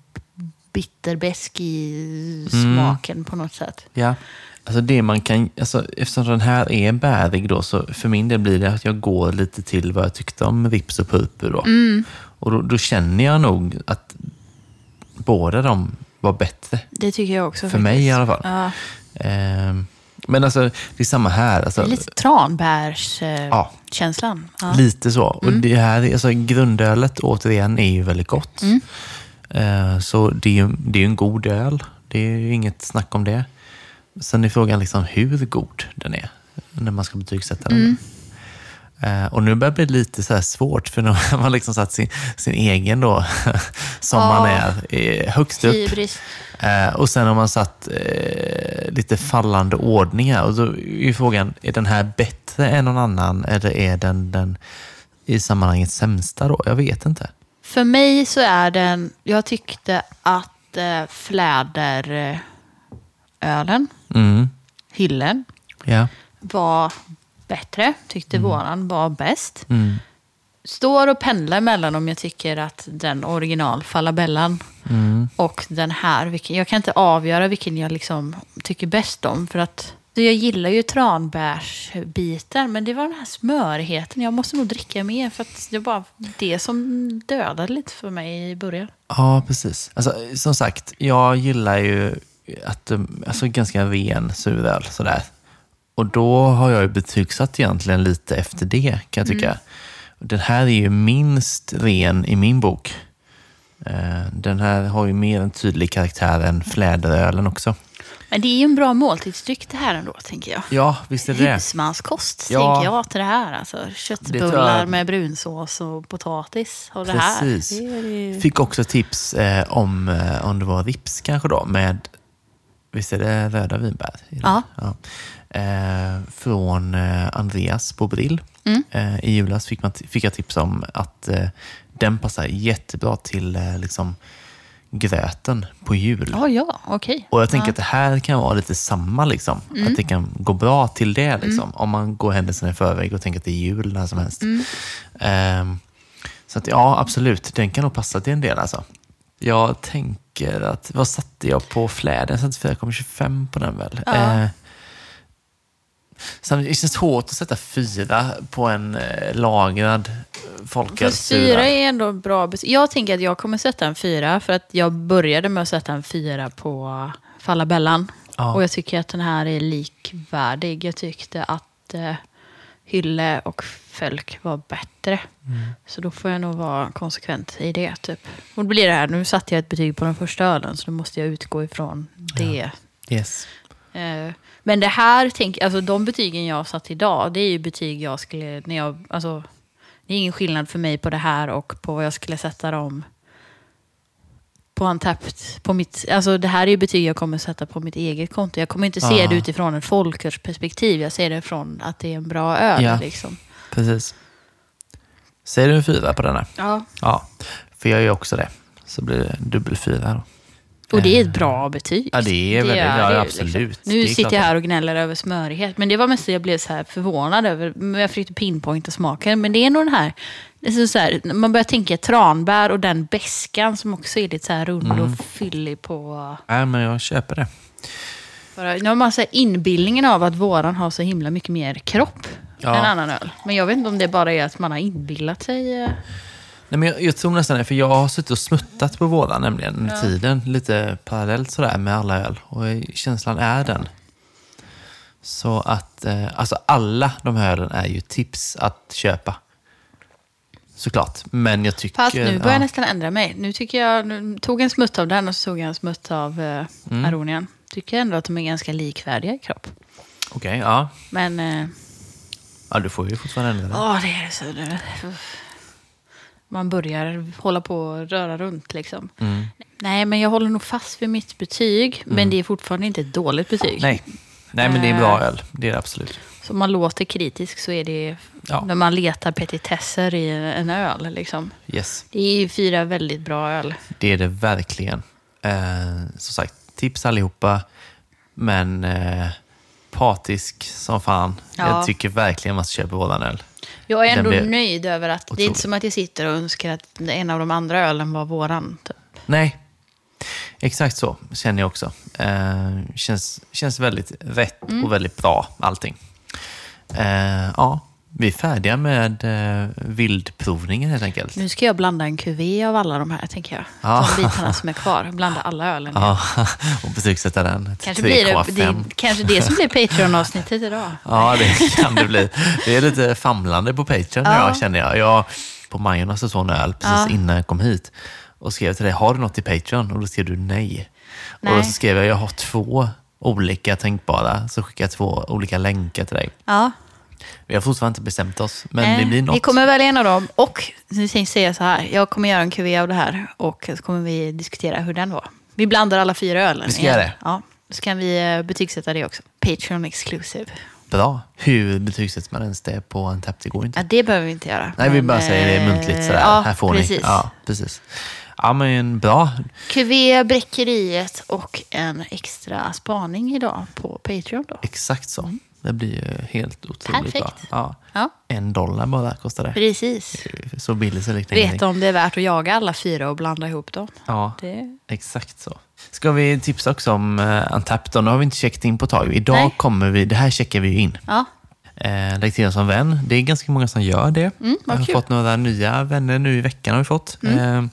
bitterbesk i Mm. smaken på något sätt. Ja. Alltså det man kan, alltså eftersom den här är bärig då, så för min del blir det att jag går lite till vad jag tyckte om Rips och Purpur då. Mm. Och då, då känner jag nog att båda de var bättre. Det tycker jag också. För mig i alla fall. Ja, Ehm, men alltså, det är samma här. det Alltså, är lite tranbärskänslan. Ja. Eh, ja. Lite så. Och det här, är- alltså, grundölet återigen är ju väldigt gott. Mm. Eh, så det är ju det är en god öl. Det är ju inget snack om det. Sen är frågan liksom hur god den är när man ska betygsätta den. Mm. Eh, och nu börjar det bli lite så här svårt för nu har man liksom satt sin, sin egen då, som man Ja. är, högst upp. Eh, och sen har man satt eh, lite fallande ordningar. Och då är ju frågan, är den här bättre än någon annan eller är den, den i sammanhanget sämsta då? Jag vet inte. För mig så är den, jag tyckte att eh, fläderölen, Mm. hyllen, Ja. var bättre. Tyckte våran var bäst. Mm. Står och pendlar mellan om jag tycker att den original Falabellan Mm. och den här. Vilken, jag kan inte avgöra vilken jag liksom tycker bäst om. För att jag gillar ju tranbärsbiten, men det var den här smörigheten. Jag måste nog dricka mer för att det var det som dödade lite för mig i början. Ja, precis. Alltså, som sagt, jag gillar ju att, de- alltså, ganska ren suröl. Sådär. Och då har jag ju betygsatt egentligen lite efter det, kan jag tycka. Den här är ju minst ren i min bok. Eh, Den här har ju mer en tydlig karaktär än fläderölen också. Men det är ju en bra måltidsdryck det här ändå, tänker jag. Ja, visst är det det. Husmanskost, Ja. tänker jag till det här. Alltså, Det köttbullar jag- med brunsås och potatis. Och det Precis. här. Det ju... Fick också tips eh, om, eh, om det var rips kanske då, med, visst är det röda vinbär? Ja. ja. Eh, från eh, Andreas på Brill. Mm. Eh, I julas fick, man, fick jag tips om att eh, den passar jättebra till eh, liksom, gröten på jul. Ja, ja, okej. Och jag tänker ja. att det här kan vara lite samma, liksom. att det kan gå bra till det. Liksom. Om man går händelserna i förväg och tänker att det är jul när som helst. Ehm, så att ja, absolut, den kan nog passa till en del. Alltså. Jag tänker att, vad satte jag på fläden? Jag satte 4,25 på den väl? Ja. Eh, samtidigt, det känns hårt att sätta fyra på en eh, lagrad Fast folkölsfyra. fyra är ändå bra. bes- Jag tänker att jag kommer sätta en fyra för att jag började med att sätta en fyra på Fallabellan. Ja. Och jag tycker att den här är likvärdig. Jag tyckte att eh, Hylle och Fölk var bättre. Mm. Så då får jag nog vara konsekvent i det. Typ. Och då blir det här, nu satte jag ett betyg på den första ölen så då måste jag utgå ifrån det. Yes. Eh, Men det här, tänk, alltså de betygen jag satt idag, det är ju betyg jag skulle, när jag, alltså, det är ingen skillnad för mig på det här och på vad jag skulle sätta dem på Antapped. På mitt, alltså det här är ju betyg jag kommer sätta på mitt eget konto. Jag kommer inte se Ah. det utifrån ett folkölsperspektiv. Jag ser det från att det är en bra öl. Ja. Liksom. Precis. Säger du en fyra på den här? Ja. Ja, för jag gör också det. Så blir det dubbel fyra då. Och det är ett bra betyg. Ja, det är väldigt bra, det, absolut. Nu Det är sitter klart jag här och gnäller över smörighet. Men det var mest det jag blev så här förvånad över. Jag försökte pinpointa smaken. Men det är nog den här, det är så här man börjar tänka tranbär och den beskan som också är lite så här rund Mm. och fyllig på... Nej, men jag köper det. Bara, nu har man så här inbildningen av att våran har så himla mycket mer kropp Ja. än annan öl. Men jag vet inte om det bara är att man har inbillat sig. eh, Nej, men jag, jag tror nästan det, för jag har suttit och smuttat på båda nämligen under tiden. Lite parallellt sådär med alla öl. Och känslan är den. Så att, eh, alltså alla de här ölen är ju tips att köpa. Såklart. Men jag tycker... Fast nu börjar ja. jag nästan ändra mig. Nu tycker jag, nu tog en smutt av den och så tog jag en smutt av eh, Mm. Aronian. Tycker ändå att de är ganska likvärdiga i kropp. Okej, ja. Men, eh, ja. Du får ju fortfarande ändra det. åh det är så... Man börjar hålla på och röra runt liksom. Mm. Nej, men jag håller nog fast vid mitt betyg. Men det är fortfarande inte ett dåligt betyg. Nej. Nej, men det är bra Eh. öl. Det är det absolut. Så om man låter kritisk så är det Ja. när man letar petitesser i en öl. Liksom. Yes. Det är ju fyra väldigt bra öl. Det är det verkligen. Eh, som sagt, tips allihopa. Men eh, partisk som fan. Ja. Jag tycker verkligen man ska köpa våran öl. Jag är ändå nöjd över att det är inte som att jag sitter och önskar att en av de andra ölen var våran. typ. Nej, exakt så känner jag också. Eh, känns, känns väldigt rätt Mm. och väldigt bra allting. Eh, ja, vi är färdiga med eh, vildprovningen helt enkelt. Nu ska jag blanda en cuvée av alla de här, tänker jag. Ja. De bitarna som är kvar. Blanda alla ölen. Ja, och betygsätta den Kanske blir det, 3,5. det, kanske det som blir Patreon-avsnittet idag. Ja, det kan det bli. Det är lite famlande på Patreon Ja. jag känner jag. Jag på Majorna så såg en öl precis Ja. innan jag kom hit och skrev till dig, har du något i Patreon? Och då skrev du nej. Och Nej. då så skrev jag, jag har två olika tänkbara. Så skickade jag två olika länkar till dig. Ja. Vi har fortfarande inte bestämt oss, men Eh, det blir något. Vi kommer välja en av dem. Och nu tänkte jag så här, jag kommer göra en cuvée av det här. Och så kommer vi diskutera hur den var. Vi blandar alla fyra ölen. Vi ska göra det. Ja. Så kan vi eh, betygsätta det också. Patreon exclusive. Bra. Hur betygsätter man ens det på en tapp? Det går inte. Ja, det behöver vi inte göra. Nej, vi Men, bara säger det eh, muntligt sådär. Ja, Här får precis. ni. Ja, precis. Ja, men bra. Cuvée, Bräckeriet och en extra spaning idag på Patreon. Då. Exakt så. Det blir ju helt otroligt bra. Perfekt. Ja. Ja, En dollar bara kostar det. precis. Så billigt så liknar Vet om det är värt att jaga alla fyra och blanda ihop dem. Ja, Det... exakt så. Ska vi tipsa också om uh, Untapped? då? Nu har vi inte checkat in på ett tag. Idag Nej. kommer vi, det här checkar vi ju in. Ja, Eh, lägg till oss som vän. Det är ganska många som gör det. Mm, vad jag har kul. fått några nya vänner nu i veckan. Har vi fått. Eh,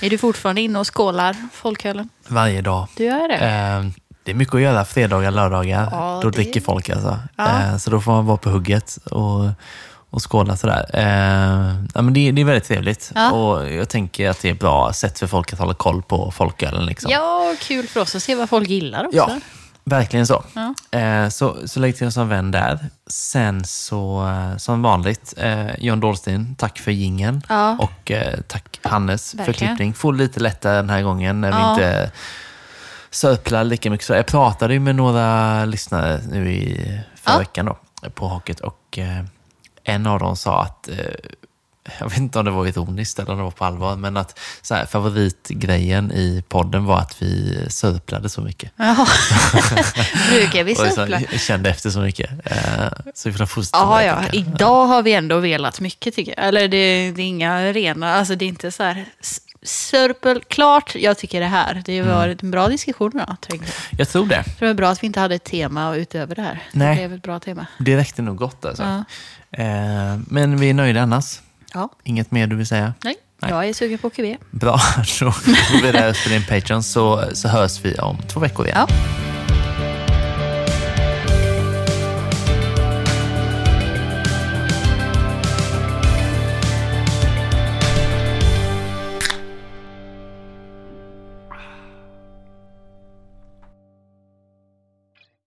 är du fortfarande inne och skålar folkölen? varje dag. Du gör det? Eh, det är mycket att göra fredagar, lördagar. Ja, då det- dricker folk alltså. Ja. Eh, så då får man vara på hugget och, och skåla sådär. Eh, ja, men det, det är väldigt trevligt. Ja. Och jag tänker att det är ett bra sätt för folk att hålla koll på folkölen. Liksom. Ja, kul för oss att se vad folk gillar också. Ja, verkligen så. Ja. Eh, så, så lägg till oss som vän där. Sen så, som vanligt, John Dahlsten, tack för gingen Ja. Och tack Hannes för Verkligen. klippning. Får lite lättare den här gången när vi Ja. inte sörplar lika mycket. Så jag pratade ju med några lyssnare nu i förra Ja. veckan då, på Hocket och eh, en av dem sa att eh, jag vet inte om det var ironiskt eller om det var på allvar, men att så här, favoritgrejen i podden var att vi sörplade så mycket. Jaha. Brukar vi sörpla? jag kände efter så mycket. Eh, så vi får fortsätta det, ja. Idag har vi ändå velat mycket tycker jag. Eller det, det är inga rena, alltså det är inte så här sörpel. Klart, jag tycker det här. Det Mm. var en bra diskussion idag. jag. Jag tror det. Det var bra att vi inte hade ett tema utöver det här. Nej. Det blev ett bra tema. Det räckte nog gott alltså. Ja. Eh, men vi är nöjda annars. Ja. Inget mer du vill säga? Nej, Nej. jag är sugen på QB. Bra, då går vi där för din Patreon så, så hörs vi om två veckor igen. Ja.